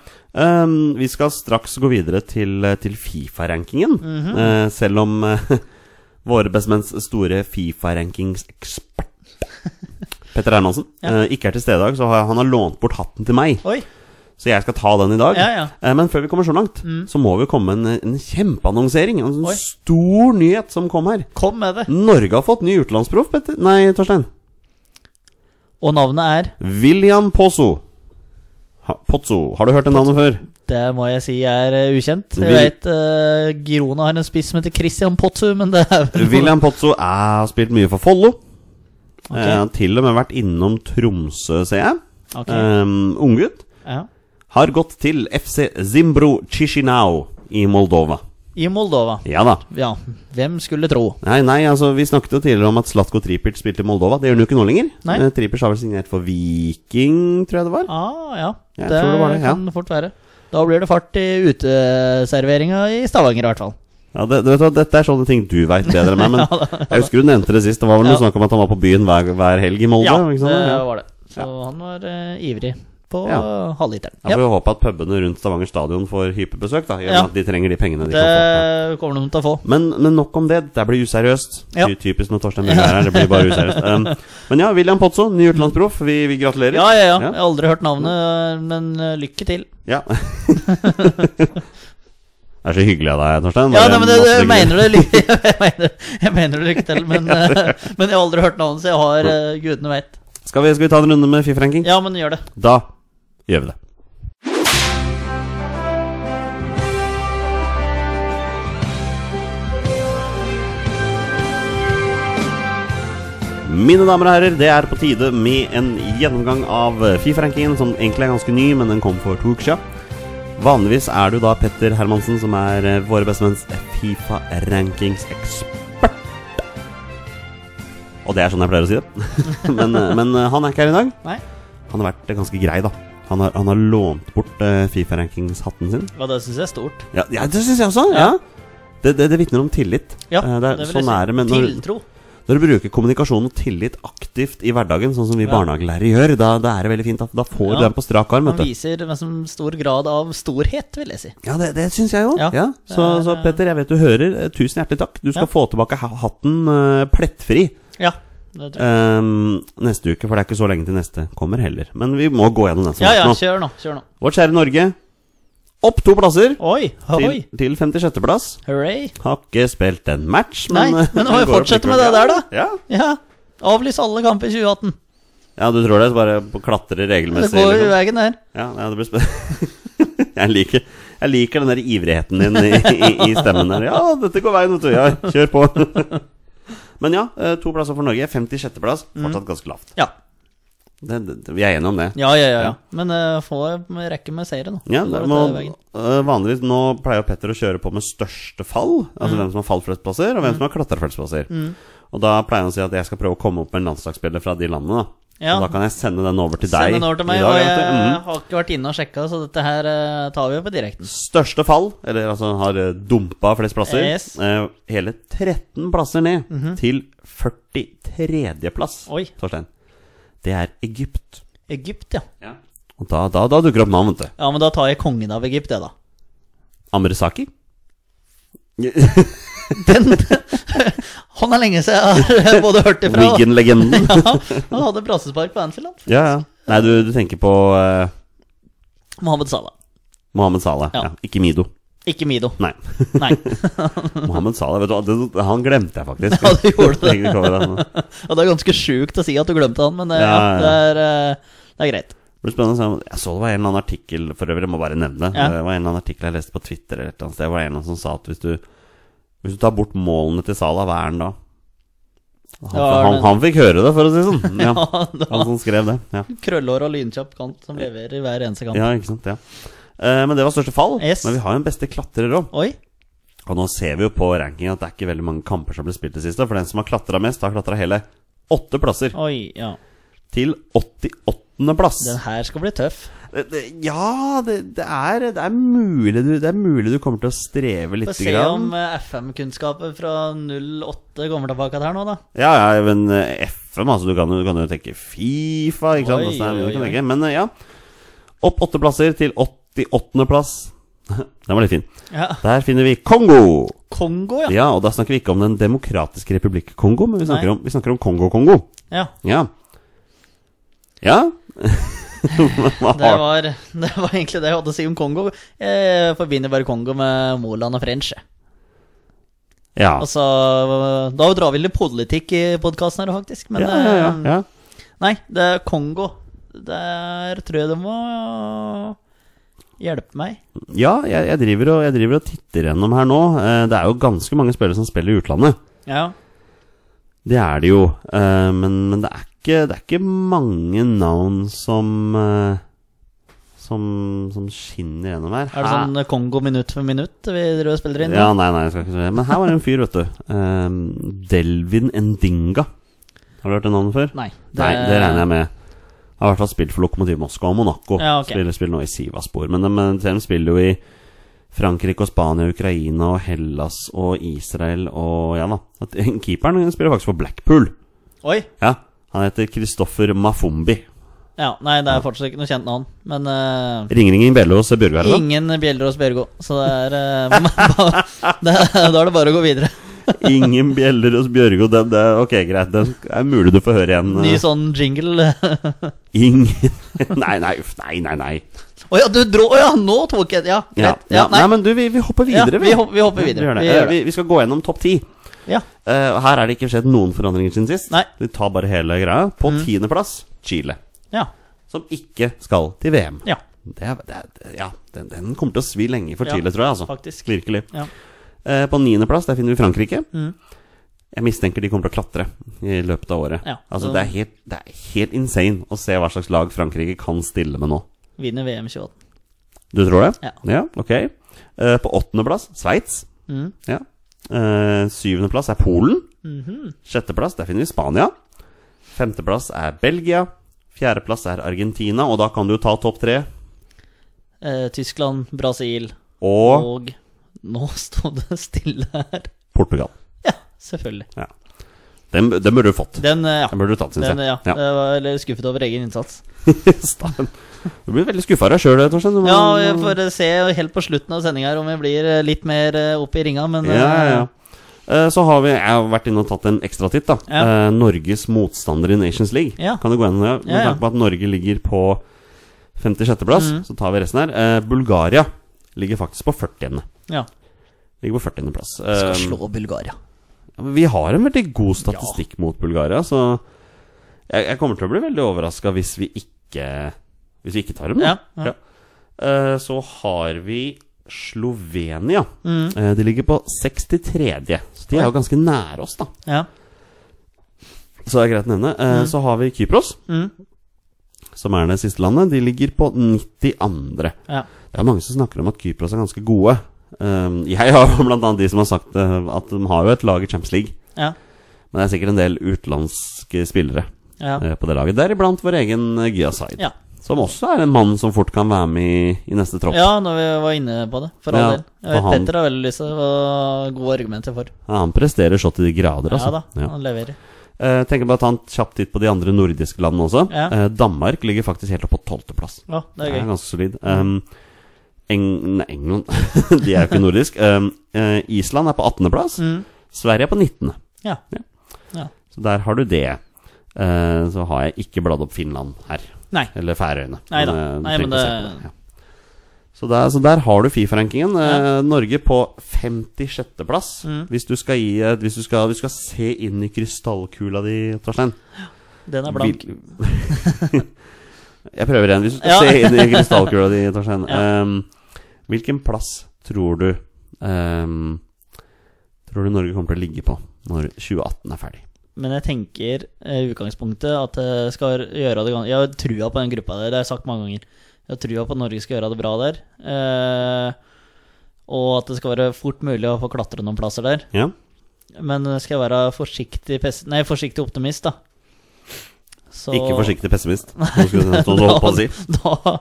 Um, vi skal straks gå videre til, til Fifa-rankingen. Mm -hmm. uh, selv om uh, våre bestemenns store Fifa-rankingsekspert Petter Hermansen Ja. uh, ikke er til stede i dag, så har han har lånt bort hatten til meg. Oi. Så jeg skal ta den i dag. Ja, ja. Eh, Men før vi kommer så langt, Mm. så må vi komme med en, en kjempeannonsering. En sånn stor nyhet som kom her. Kom med det. Norge har fått ny utenlandsproff, Petter. Nei, Torstein. Og navnet er William Pozzo. Pozzo. Har du hørt det navnet før? Det må jeg si er eh, ukjent. Jeg vet uh, Girona har en spiss som heter Christian Pozzo, men det er vel William Pozzo har spilt mye for Follo. Okay. Eh, til og med vært innom Tromsø, ser jeg. Okay. Um, Unggutt. ja. Har gått til FC Zimbro Chisinau i Moldova. I Moldova. Ja da. Ja, hvem skulle tro? Nei, nei, altså Vi snakket jo tidligere om at Slatko Tripic spilte i Moldova. Det gjør han jo ikke nå lenger. Nei. Eh, Tripic har vel signert for Viking, tror jeg det var. Ah, ja. Jeg det, det var det, kan ja. fort være. Da blir det fart i uteserveringa i Stavanger, i hvert fall. Ja, det, vet du Dette er sånne ting du veit bedre enn meg. Men jeg husker du nevnte det sist. Det var vel noe Ja. snakk om at han var på byen hver, hver helg i Molde? Ja, det? Ja. var det. Så han var uh, ivrig på Ja. halvliteren. Jeg får håpe at pubene rundt Stavanger stadion får hypebesøk, da. Ja. at de trenger de pengene de kan få. Det kommer de til å få. Men, men nok om det. Det blir useriøst. Ja. Ty- Typisk når Torstein Møller er her. Det blir bare useriøst. Um, men ja, William Pozzo, ny utenlandsproff. Vi, vi gratulerer. Ja, ja, ja. Ja. Jeg har aldri hørt navnet, men eh, lykke til. Ja. det er så hyggelig av deg, Torstein. Ja, nei, men det, det, lykke mener du lykke jeg mener, jeg mener det lykke til, men, eh, men jeg har aldri hørt navnet, så jeg har uh, gudene veit. Skal vi, skal vi ta en runde med Fifa-ranking? Ja, men gjør det. Da gjør vi det. Mine damer og herrer, det er på tide med en gjennomgang av Fifa-rankingen, som egentlig er ganske ny, men den kom for to uker siden. Vanligvis er det jo da Petter Hermansen som er eh, våre bestemenns Fifa-rankingsekspert. Og det er sånn jeg pleier å si det. men, eh, men eh, han er ikke her i dag. Nei? Han har vært ganske grei, da. Han har, han har lånt bort uh, Fifa-rankingshatten sin. Ja, det syns jeg er stort. Ja, ja det syns jeg også. Ja. Det, det, det vitner om tillit. Ja, uh, det er, det vil sånn si. er det. Men når, Tiltro. når du bruker kommunikasjon og tillit aktivt i hverdagen, sånn som vi Ja. barnehagelærere gjør, da, da er det veldig fint. Da, da får Ja. du den på strak arm. Han viser sånn stor grad av storhet, vil jeg si. Ja, det, det syns jeg òg. Ja. Ja. Så, så eh, Petter, jeg vet du hører. Tusen hjertelig takk. Du skal få tilbake hatten uh, plettfri Ja, ehm, neste uke, for det er ikke så lenge til neste kommer heller. Men vi må gå gjennom den som Ja, ja, nå. kjør nå. Kjør nå. Vårt kjære Norge. Opp to plasser. Oi, Til, til 56.-plass. Hooray. Har ikke spilt en match, Nei, men men må vi fortsette med det der, da. Ja, Ja. Avlys alle kamper i 2018. ja du tror det? Så bare klatre Det går jo i veien der. Ja, ja, det blir spennende. jeg, liker, jeg liker den der ivrigheten din i, i, i stemmen der. Ja, dette går veien, vet du. Ja, kjør på. Men ja, eh, to plasser for Norge. 56.-plass. Fortsatt ganske lavt. Ja. Det, det, vi er enige om det. Ja, ja, ja. ja. Men uh, få rekke med seire nå. Ja, må, uh, vanligvis Nå pleier Petter å kjøre på med største fall. Altså Mm. hvem som har falt flest plasser, og hvem som har klatra flest plasser. Og da pleier han å si at jeg skal prøve å komme opp med en landslagsspiller fra de landene. da Ja. Og da kan jeg sende den over til Send deg. den over til meg, dag, og jeg. Mhm. har ikke vært inne og sjekka, så dette her eh, tar vi jo på direkten. Største fall, eller altså har eh, dumpa flest plasser. Yes. Eh, hele 13 plasser ned til 43.-plass, Oi. Torstein. det er Egypt. Egypt, ja. Og da, da, da dukker det opp navn, vet du. Ja, men da tar jeg kongen av Egypt, jeg, da. Amresaki? Den Han er lenge siden jeg har både hørt ifra Wigan-legenden. Ja, han hadde brassespark på Anfield, han. Ja, ja. Nei, du, du tenker på uh... Mohammed Salah. Mohammed Salah. Ja. Ja. Ikke Mido. Ikke Mido. Nei. Nei. Mohammed Salah, vet du hva, det, han glemte jeg faktisk. Ja, du gjorde det. Det. Og det er ganske sjukt å si at du glemte han, men eh, Ja, ja, det er, eh, det er greit. Det Jeg så det var en eller annen artikkel For øvrig, jeg må bare nevne det. Det var en eller annen artikkel jeg leste på Twitter eller et eller annet sted. Det var en som sa at hvis du Hvis du tar bort målene til Salah, hva er han da? Han, Ja, han, han fikk høre det, for å si det sånn. Ja, Ja, han som skrev det. Ja, Krøllhår og lynkjapp kant som leverer i hver eneste kamp. ja ikke sant. Ja. Eh, men det var største fall. Yes. Men vi har jo en beste klatrer òg. Og nå ser vi jo på rankingen at det er ikke veldig mange kamper som ble spilt det siste. For den som har klatra mest, har klatra hele åtte plasser. Oi, ja. Til 88. plass. Den her skal bli tøff. Ja, det, det, er, det, er mulig det er mulig du kommer til å streve litt. Få se om eh, FM-kunnskapet fra 08 kommer tilbake her nå, da. Ja, ja, men eh, FM, altså. Du kan, du kan jo tenke Fifa, ikke sant. Oi, mye oi, tenke. Men eh, ja. Opp åtte plasser til 88. plass. Den var litt fin. Ja. Der finner vi Kongo. Kongo, ja. Ja, og da snakker vi ikke om Den demokratiske republikk Kongo, men vi snakker om, vi snakker om Kongo-Kongo. ja. Ja. Ja? Det var, det var egentlig det jeg hadde å si om Kongo. Jeg forbinder bare Kongo med Moland og French. Ja. Altså, da drar vi litt politikk i podkasten her, faktisk. Men ja, ja, ja, eh, ja. nei, det er Kongo. Der tror jeg det må hjelpe meg. Ja, jeg, jeg, driver og, jeg driver og titter gjennom her nå. Eh, Det er jo ganske mange spillere som spiller i utlandet. Ja. Det er det jo. eh, Men, men det, er ikke, det er ikke mange navn som eh, som, som skinner gjennom her. Er det sånn Kongo minutt for minutt vi driver og spiller inn? Ja, nei, nei, jeg skal ikke si det. Men her var det en fyr, vet du. Um, Delvin Endinga. Har du hørt det navnet før? Nei. Nei, det regner jeg med. Har i hvert fall spilt for Lokomotiv Moskva og Monaco. Ja, ok. Spiller, spiller nå i Sivaspor. Men de, de spiller jo i Frankrike og Spania, Ukraina og Hellas og Israel og ja da. Keeperen spiller faktisk for Blackpool. Oi! Ja, Han heter Kristoffer Mafumbi. Ja, nei, det er fortsatt ikke noe kjent navn. Men uh, Ringer ingen Bjørgo, hos Bjørgo? Eller? ingen hos Bjørgo. Så det er uh, det, Da er det bare å gå videre. Ingen bjeller hos Bjørgo. Det, det, ok, greit. Det er mulig du får høre igjen. Ny eh, sånn jingle. Ingen Nei, nei, uff, nei, nei. nei. Å ja, du dro Å ja, nå tok jeg Ja, greit. ja, Ja, nei. nei, men du, vi, vi hopper videre. vi vi hopper videre. Vi Eh, vi, vi skal gå gjennom topp ti. Ja. Uh, her er det ikke skjedd noen forandringer siden sist. Nei. De tar bare hele greia. På tiendeplass Chile. Ja. Som ikke skal til VM. ja. Det er, det er, ja, den, den kommer til å svi lenge for Ja, Chile, tror jeg. Altså. faktisk. Virkelig. Ja. Uh, på niendeplass finner vi Frankrike. Mm. Jeg mistenker de kommer til å klatre i løpet av året. Ja, altså, så- det, er helt, det er helt insane å se hva slags lag Frankrike kan stille med nå. Vinner VM 28. Du tror det? Ja. ok. Uh, på åttendeplass Sveits. Mm. Ja. Eh, syvendeplass er Polen. Mhm. Sjetteplass der finner vi Spania. Femteplass er Belgia. Fjerdeplass er Argentina, og da kan du ta topp tre. Eh, Tyskland, Brasil Og og Nå sto det stille her. Portugal. Ja, selvfølgelig. Ja. Den, den burde du fått. Den, eh, ja. Den burde du tatt, syns jeg. ja. Jeg var litt skuffet over egen innsats. Du blir veldig skuffa av deg sjøl, Torstein. Ja, vi får eh, se helt på slutten av sendinga om vi blir eh, litt mer opp i ringa, men ja, ja, eh, ja. Eh, Så har vi Jeg har vært inne og tatt en ekstra titt, da. Ja. Eh, Norges motstander i Nations League. Ja. Kan du gå gjennom det? Med Ja, ja. tanke på at Norge ligger på 56.-plass, mm. så tar vi resten her. Eh, Bulgaria ligger faktisk på 40. ja. Ligger på 40.-plass. Skal Eh, slå Bulgaria. Ja, Vi har en veldig god statistikk mot Bulgaria, så jeg, jeg kommer til å bli veldig overraska hvis vi ikke Hvis vi ikke tar dem. Ja, ja. Eh, så har vi Slovenia. Mm. Eh, de ligger på 63. Så de er jo ganske nære oss, da. Ja. Så det er greit å nevne. Eh, Så har vi Kypros, Mm. som er det siste landet. De ligger på 92. ja. Det er mange som snakker om at Kypros er ganske gode. Um, jeg har jo blant annet de som har sagt eh, at de har jo et lag i Champions League. Ja. Men det er sikkert en del utenlandske spillere Ja. eh, på det laget. Deriblant vår egen uh, Gyasaid. Ja. Som også er en mann som fort kan være med i, i neste tropp. ja, når vi var inne på det, for all Ja, del. Jeg vet han- Petter har veldig lyst til å og gode argumenter for. Ja, han presterer så til de grader, Ja altså. da, Ja. han leverer. Eh, tenker bare å ta en kjapp titt på de andre nordiske landene også. Eh, Danmark ligger faktisk helt oppe på tolvteplass. Ja, det er Det er ganske solid. Um, Eng nei, England De er jo ikke nordisk. Um, uh, Island er på 18.-plass. Mm. Sverige er på 19. Ja. Ja. ja. Så der har du det. Uh, så har jeg ikke bladd opp Finland her. Nei. Eller Færøyene. Nei da. Men, du Nei, men det- det, ja. Så, der, så der har du Fifa-rankingen. Eh, Norge på 56.-plass. Mm. Hvis, du skal gi hvis, du skal, hvis du skal se inn i krystallkula di, Torstein Den er blank. Vil- Jeg prøver igjen. Hvis du skal se inn i krystallkula di, Torstein ehm, Hvilken plass tror du um, Tror du Norge kommer til å ligge på når 2018 er ferdig? Men jeg tenker eh, i utgangspunktet at det skal gjøre det Jeg har trua på den gruppa der, det har jeg sagt mange ganger. Jeg har trua på at Norge skal gjøre det bra der. Eh, og at det skal være fort mulig å få klatre noen plasser der. Ja? Men skal jeg være forsiktig, nei, forsiktig optimist, da. Så Ikke forsiktig pessimist, på å si. Da,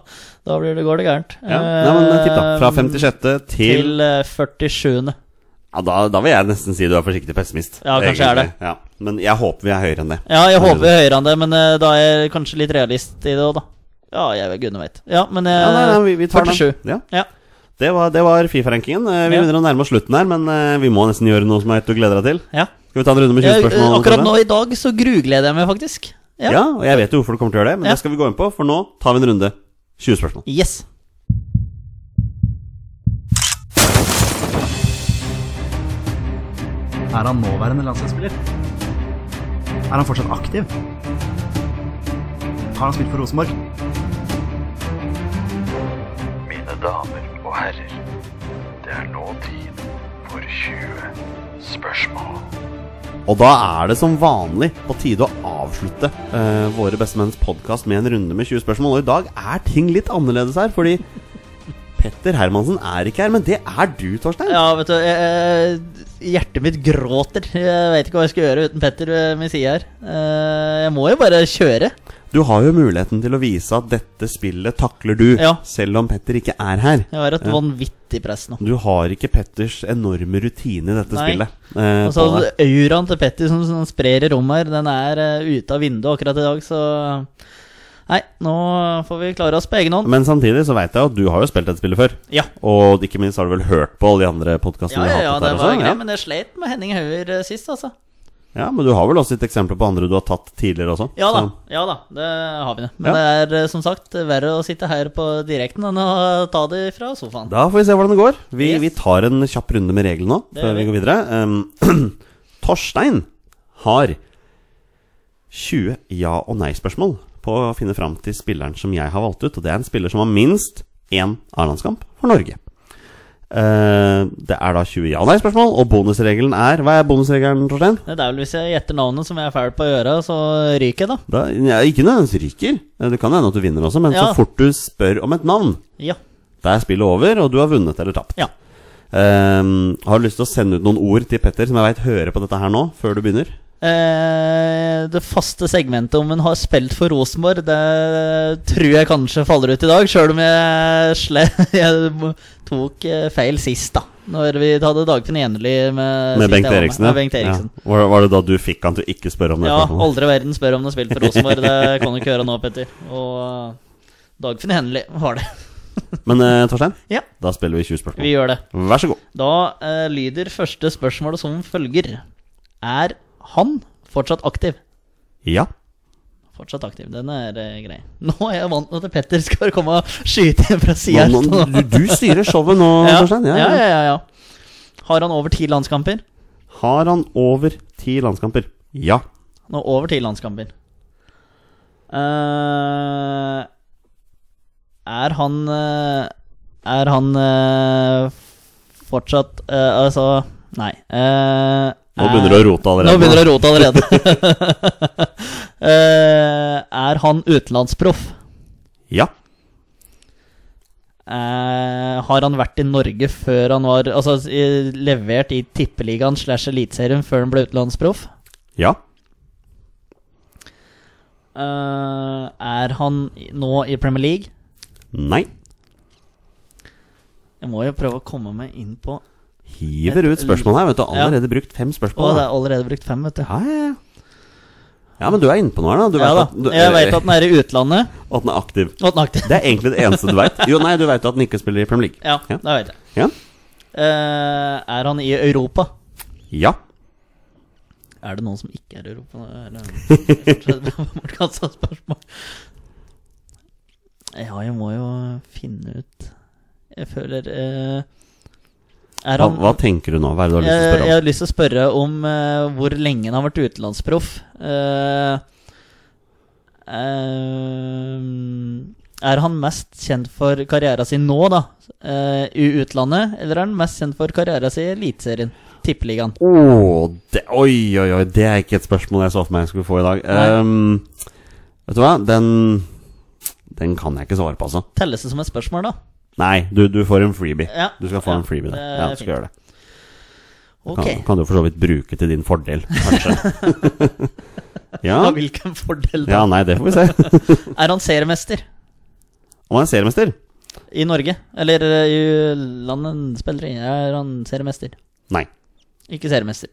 da blir det, går det gærent. Ja. Nei, men tipp, da. Fra Eh, 56. til, til eh, 47. ja, da, da vil jeg nesten si du er forsiktig pessimist. Ja, kanskje egentlig. er det Ja. Men jeg håper vi er høyere enn det. Ja, jeg håper vi er høyere enn det, men uh, da er jeg kanskje litt realist i det òg, da. Ja, jeg gudene veit. Ja, men uh, Ja, nei, nei, vi, vi tar 47. den. Ja. Ja. Det var, var Fifa-rankingen. Eh, Vi begynner å nærme oss slutten her, men eh, vi må nesten gjøre noe som er et du gleder deg til. ja. Skal vi ta en runde med 20 spørsmål? Ja, akkurat nå i dag så grugleder jeg meg faktisk. Ja. Ja. og jeg vet jo hvorfor du kommer til å gjøre det, men Ja. det skal vi gå inn på, for nå tar vi en runde. 20 spørsmål. Yes. Er han nåværende landslagsspiller? Er han fortsatt aktiv? Har han spilt for Rosenborg? Mine damer og herrer, det er nå tid for 20 spørsmål. Og da er det som vanlig på tide å avslutte eh, Våre bestemenns podkast med en runde med 20 spørsmål. Og i dag er ting litt annerledes her, fordi Petter Hermansen er ikke her, men det er du, Torstein. Ja, vet du, jeg, hjertet mitt gråter. Jeg vet ikke hva jeg skal gjøre uten Petter ved min side her. Eh, Jeg må jo bare kjøre. Du har jo muligheten til å vise at dette spillet takler du, Ja. selv om Petter ikke er her. Jeg har et Ja. vanvittig press nå. Du har ikke Petters enorme rutine i dette Nei. spillet. eh, Altså. Auraen til Petter som, som sprer i rommet her, den er uh, ute av vinduet akkurat i dag, så Nei, nå får vi klare oss på egen hånd. Men samtidig så veit jeg at du har jo spilt dette spillet før. Ja. Og ikke minst har du vel hørt på alle de andre podkastene Ja, vi ja, har ja, hatt det var greit, Ja. men jeg slet med Henning Hauger eh, sist, altså. Ja, men du har vel også et eksempel på andre du har tatt tidligere også? Ja da, ja da, det har vi det. Men Ja. det er eh, som sagt verre å sitte her på direkten enn å ta det fra sofaen. Da får vi se hvordan det går. Vi, Yes. vi tar en kjapp runde med reglene nå, Det før vi vi. går videre. Um, Torstein har 20 ja- og nei-spørsmål på å finne fram til spilleren som jeg har valgt ut. Og det er en spiller som har minst én A-landskamp for Norge. Eh, det er da 20 ja- og bonusregelen er Hva er bonusregelen, Torstein? Det er vel hvis jeg gjetter navnet som jeg er fæl på å gjøre, så ryker jeg, da. Da, ja, ikke nødvendigvis ryker. Eh, Det kan hende at du vinner også, men Ja. så fort du spør om et navn, Ja. da er spillet over, og du har vunnet eller tapt. Ja. Um, har du lyst til å sende ut noen ord til Petter, som jeg vet hører på dette her nå, før du begynner? Eh, det faste segmentet om hun har spilt for Rosenborg, det tror jeg kanskje faller ut i dag. Sjøl om jeg, jeg tok eh, feil sist, da. Når vi hadde Dagfinn Enerly med, Med Bengt Eriksen, Med Bengt Eriksen. Ja. Var, var det da du fikk han til ikke spørre om det? Ja, aldri verden spør om du har spilt for Rosenborg. Det kan du ikke gjøre nå, Petter. Og Dagfinn Henley var det. Men eh, Torstein, Ja, da spiller vi 20 spørsmål. vi gjør det. Vær så god. Da eh, lyder første spørsmål som følger. Er han fortsatt aktiv? Ja. Fortsatt aktiv. Den er eh, grei. Nå er jeg vant til at Petter skal komme og skyte inn fra sida. nå, du, du styrer showet nå, ja. Torstein. Ja, ja, ja, ja. Har han over ti landskamper? Har han over ti landskamper? Ja. Nå over ti landskamper. Eh, er han eh, Er han eh, fortsatt eh, Altså, nei. Eh, Nå begynner du å rote allerede. Nå begynner du å rote allerede. Eh, er han utenlandsproff? Ja. Uh, har han vært i Norge før han var Altså levert i Tippeligaen slash Eliteserien før han ble utenlandsproff? Ja. Uh, er han nå i Premier League? Nei. Jeg må jo prøve å komme meg inn på Hiver ut spørsmål her. Vet du, Ja. allerede brukt fem Å, spørsmål. det er allerede brukt fem, vet du. Ja, ja, ja. Ja, men du er inne på noe her, da. Du Ja vet da. at, du, Jeg veit at den er i utlandet. at den er aktiv. Og at den er aktiv. Det er egentlig det eneste du veit. Jo, nei, du veit at den ikke spiller i Premier League. Ja, Ja. det vet jeg. Ja. Uh, er han i Europa? ja. Er det noen som ikke er i Europa? Eller- spørsmål. Ja, jeg må jo finne ut Jeg føler Er Hva, hva tenker du nå? Hva er det du har lyst til å spørre om? jeg har lyst til å spørre om uh, hvor lenge han har vært utenlandsproff. Uh, uh, er han mest kjent for karrieren sin nå, da, i utlandet, eller er han mest kjent for karrieren sin i Eliteserien? Tippeligaen. Oh, det, oi, oi, oi, det er ikke et spørsmål jeg så for meg jeg skulle få i dag. Ehm, vet du hva? Den Den kan jeg ikke svare på, altså. Telles det som et spørsmål, da? Nei, du, du får en freebie. Ja. Du skal få en freebie. er Ja, du skal gjøre det. Ok. Kan, kan du for så vidt bruke til din fordel, kanskje. ja. Ja, hvilken fordel, da? ja, nei, det får vi se. Er han seriemester Om han er seriemester? i Norge? Eller eh, i landet han spiller i? Er han seriemester? Nei. Ikke seriemester.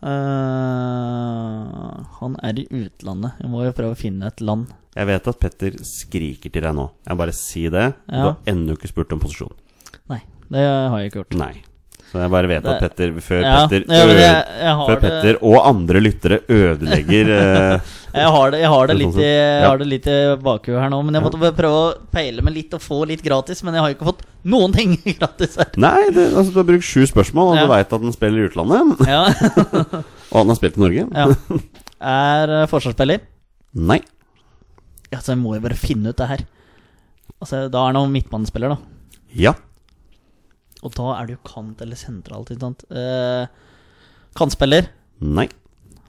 Eh, han er i utlandet. Jeg må jo prøve å finne et land. Jeg vet at Petter skriker til deg nå. Jeg bare si det. Du har ennå ikke spurt om posisjon. Nei, det har jeg ikke gjort. Nei. Så jeg bare vet at Petter Før Ja, Petter, ja, jeg, jeg, før det, Petter og andre lyttere ødelegger eh, jeg har det, jeg har det, litt, sånn i, Ja. har det litt i bakhuet her nå. Men jeg måtte prøve å peile meg litt og få litt gratis. Men jeg har ikke fått noen ting gratis her. Nei, det, altså, du har brukt sju spørsmål, og du veit at den spiller i utlandet. Ja. Og han har spilt i Norge. ja. Er eh, forsvarsspiller. Nei. Ja, så jeg må jo bare finne ut det her. Altså, Da er han midtbanespiller, da. Ja. Og da er det jo kant eller sentralt, ikke sant. Eh, kantspiller. Nei.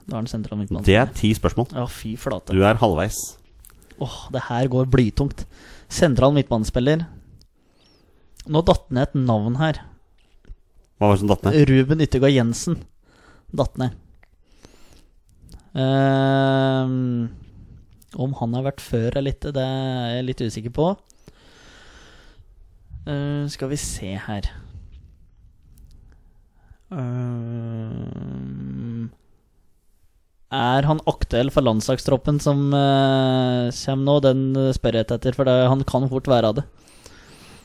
Da er han sentral Det er ti spørsmål. Ja, fy flate. Du er halvveis. Åh, det her går blytungt. Sentral midtbanespiller. Nå datt ned et navn her. Hva var det som datt ned? Ruben Yttergård Jensen. Datt ned. Ehm, om han har vært før eller ikke, det er jeg litt usikker på. Uh, skal vi se her Ehm, Er han aktuell for landslagstroppen som uh, kommer nå? Den spør jeg etter, for det, han kan fort være av det.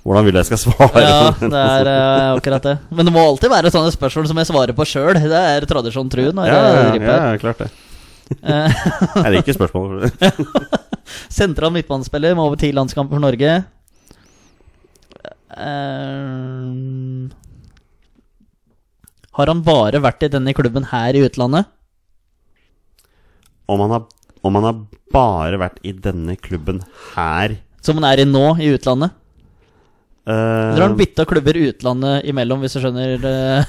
Hvordan vil jeg skal svare? Ja, det er uh, akkurat det. Men det må alltid være sånne spørsmål som jeg svarer på sjøl. Det er tradisjon tru. ja, ja, ja, klart det. Eh, Jeg liker spørsmål. Sentral midtbanespiller med over ti landskamper for Norge. Eh, har han bare vært i denne klubben her i utlandet? Om han, har, om han har bare vært i denne klubben her Som han er i nå, i utlandet? eh, Eller har han bytta klubber utlandet imellom, hvis du skjønner? uh,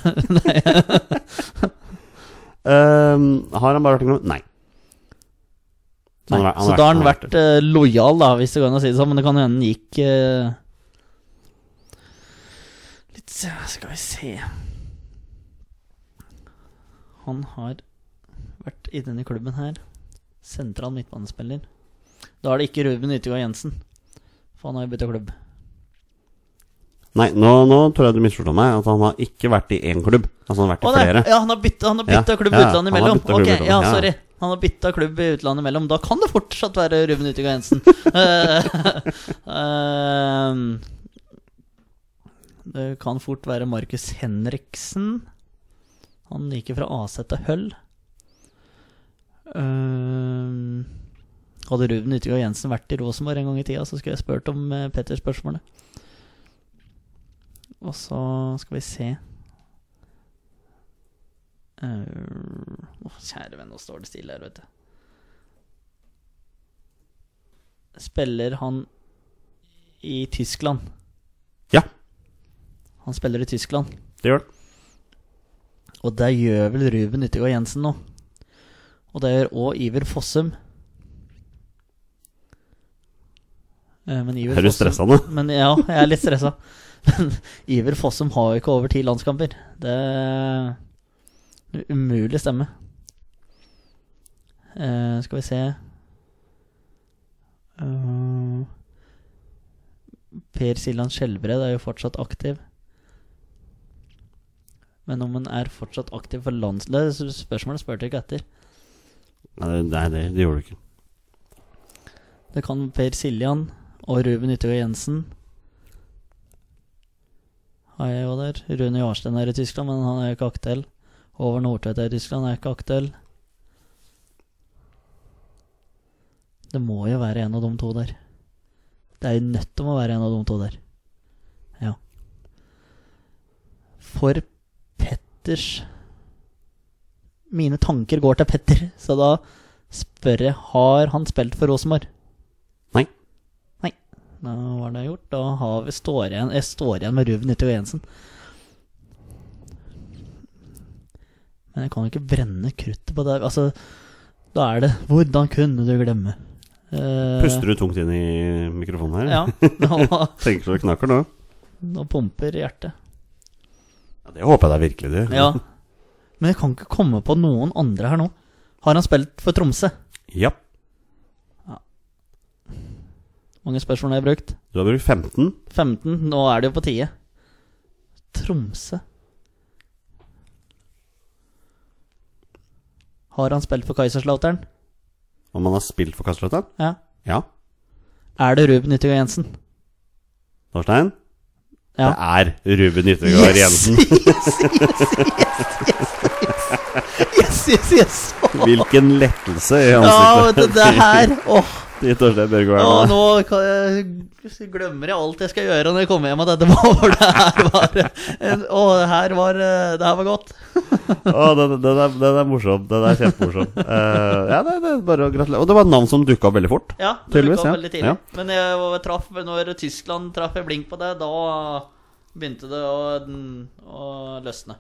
eh, Har han bare vært i klubben? Nei. Så han Nei, vært- han så da har han vært- vært uh, lojal, da, hvis det går an å si det sånn. Men det kan hende han gikk uh, Litt Skal vi se Han har vært i denne klubben her. Sentral midtbanespiller. Da er det ikke Ruben Yttergård Jensen. For han har jo bytta klubb. Nei, nå, nå tror jeg du misforstår meg. At han har ikke vært i én klubb. Altså han har vært i Å, nei, flere. ja, han har bytta, han har bytta Ja, klubb i ja, utlandet imellom. Ok, utlandet, ja, sorry. Han har bytta klubb i utlandet imellom. Da kan det fortsatt være Ruben Yttergård Jensen. Eh, ehm, det kan fort være Markus Henriksen. Han gikk fra AC til Høll. Ehm, hadde Ruben Yttergård Jensen vært i Rosenborg en gang i tida, så skulle jeg spurt om uh, Petters spørsmålet. Og så skal vi se Eh, Å, kjære venn, nå står det stille her, vet du. Spiller han i Tyskland? Ja, Han spiller i Tyskland. det gjør det. Og det gjør vel Ruben Yttergård Jensen nå. Og det gjør òg Iver Fossum. Eh, Men Iver Er du stressa nå? Men ja, jeg er litt stressa. Men Iver Fossum har jo ikke over ti landskamper. Det er umulig stemme. Uh, skal vi se uh, Per Siljan Skjelbred er jo fortsatt aktiv. Men om han er fortsatt aktiv for landslaget spørsmålet spurte jeg ikke etter. Nei, det, det, det gjorde du ikke. Det kan Per Siljan og Ruben Yttergård Jensen. Har jeg jo der. Rune Jarstein er i Tyskland, men han er jo ikke aktuell. Håvard Nordtvedt er i Tyskland, er ikke aktuell. Det må jo være en av de to der. Det er jo nødt til å være en av de to der. Ja. For Petters Mine tanker går til Petter, så da spør jeg Har han spilt for Rosenborg. Nei. Nei. Da var det gjort. Da har vi, står igjen, jeg står igjen med Ruven Yttergård Jensen. Men jeg kan jo ikke brenne kruttet på det. Altså, da er det Hvordan kunne du glemme? Eh, Puster du tungt inn i mikrofonen her? Ja. Nå, Tenker så det knaker nå? nå pumper hjertet. Ja, det håper jeg da virkelig du. Ja. Men jeg kan ikke komme på noen andre her nå. Har han spilt for Tromsø? Ja. Mange spørsmål har jeg brukt? Du har brukt 15. 15. Nå er det jo på tide. Tromsø. Har han spilt for Kaiserslautern? Om han har spilt for Kaiserslautern? Ja. Ja. Er det Ruben Yttergård Jensen? Torstein? Ja. Det er Ruben Yttergård Jensen. Yes, yes, yes! yes, yes, yes, yes, Hvilken lettelse i Ja, ansiktet vet du, det her Åh, til Torstein åh, her nå. jeg, glemmer jeg alt jeg skal gjøre når jeg kommer hjem. At dette var det her var en- det her var Det her var godt. Å, den, den, er, den er morsom. Den er kjempemorsom. Uh, ja, det, det er bare å gratulere. Og det var et navn som dukka opp veldig fort. Ja, det opp ja. veldig tidlig. Ja. Men jeg var- traff, når Tyskland traff jeg blink på det, da begynte det å, å løsne.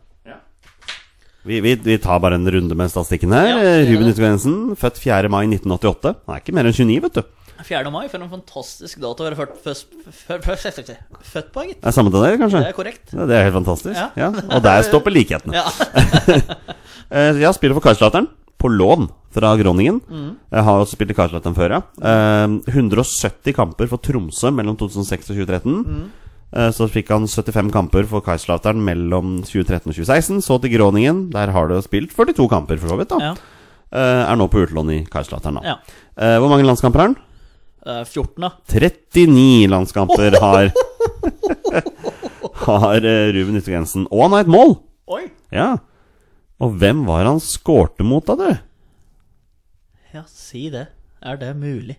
Vi, vi, vi tar bare en runde med statistikken her. Ja, Eh, Ruben Yttergrensen, født 4. mai 1988. Han er ikke mer enn 29, vet du. 4. mai, for en fantastisk dato å være født, født, født, født på, gitt. Er samme til deg, kanskje? Det er korrekt. Ja, det er helt fantastisk. Ja. Ja. Og der stopper likhetene. Ja. ja, Jeg spiller for Karlslateren. på lån fra Groningen. Mm. Jeg har også spilt i Karlslateren før, ja. Eh, 170 kamper for Tromsø mellom 2006 og 2013. Mm. Eh, Så fikk han 75 kamper for Kaiserslautern mellom 2013 og 2016. Så til Groningen. Der har du spilt 42 kamper, for så vidt. da ja. Eh, Er nå på utlån i Kaiserslautern. da ja. Eh, Hvor mange landskamper har han? Eh, 14, da. 39 landskamper har Har Ruben Yttergrensen. Og han har et mål! Oi! Ja. Og hvem var han skårte mot, da, du? Ja, si det. Er det mulig?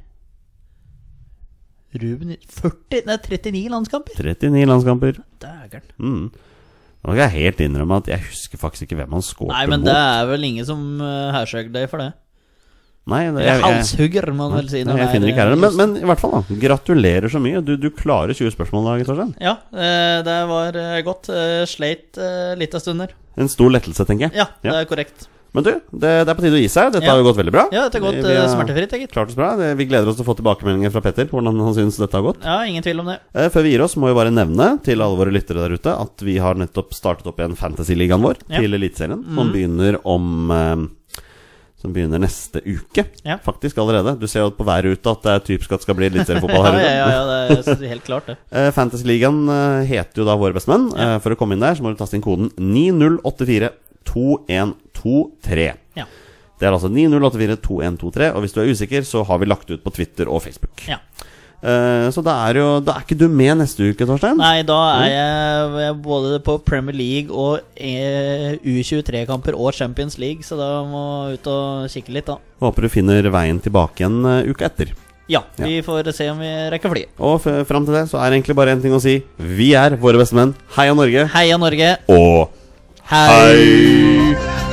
Ruben 40 Nei, 39 landskamper? 39 landskamper. Dægeren. Mm. Nå skal jeg helt innrømme at jeg husker faktisk ikke hvem han skårte Nei, men mot. det er vel ingen som uh, hersøker deg for det. Nei, det, jeg, halshugger, må man vel si. nei, jeg er, finner ikke her eh, men, men i hvert fall, da. Gratulerer så mye. Du, du klarer 20 spørsmål i dag, Torstein. Ja, eh, det var eh, godt. Eh, Sleit litt av stunder. En stor lettelse, tenker jeg. Ja, det er korrekt. Men du, det, det er på tide å gi seg. Dette Ja. har jo gått veldig bra. Ja, dette har gått har smertefritt, gitt. Klart oss bra. Vi gleder oss til å få tilbakemeldinger fra Petter på hvordan han syns dette har gått. Ja, ingen tvil om det. Eh, Før vi gir oss, må vi bare nevne til alle våre lyttere der ute at vi har nettopp startet opp igjen Fantasy-ligaen vår Ja. til Eliteserien, som Mhm. begynner om eh, Som begynner neste uke, Ja. faktisk allerede. Du ser jo på hver ute at det er typisk at det skal bli eliteseriefotball her ja, ja, ja, det er helt klart, det. Fantasy-ligaen heter jo da Våre bestemenn. Ja. For å komme inn der så må du taste inn koden 90842123. Ja. Det er altså 90842123, og hvis du er usikker, så har vi lagt ut på Twitter og Facebook. Ja. Eh, Så da er jo Da er ikke du med neste uke, Torstein? Nei, da er jeg, både på Premier League og eh, U23-kamper og Champions League, så da må jeg ut og kikke litt, da. Håper du finner veien tilbake en uke etter. Ja, vi får se om vi rekker flyet. Og fram til det så er det egentlig bare én ting å si. Vi er våre beste menn. Heia Norge. Heia Norge! Og Hi.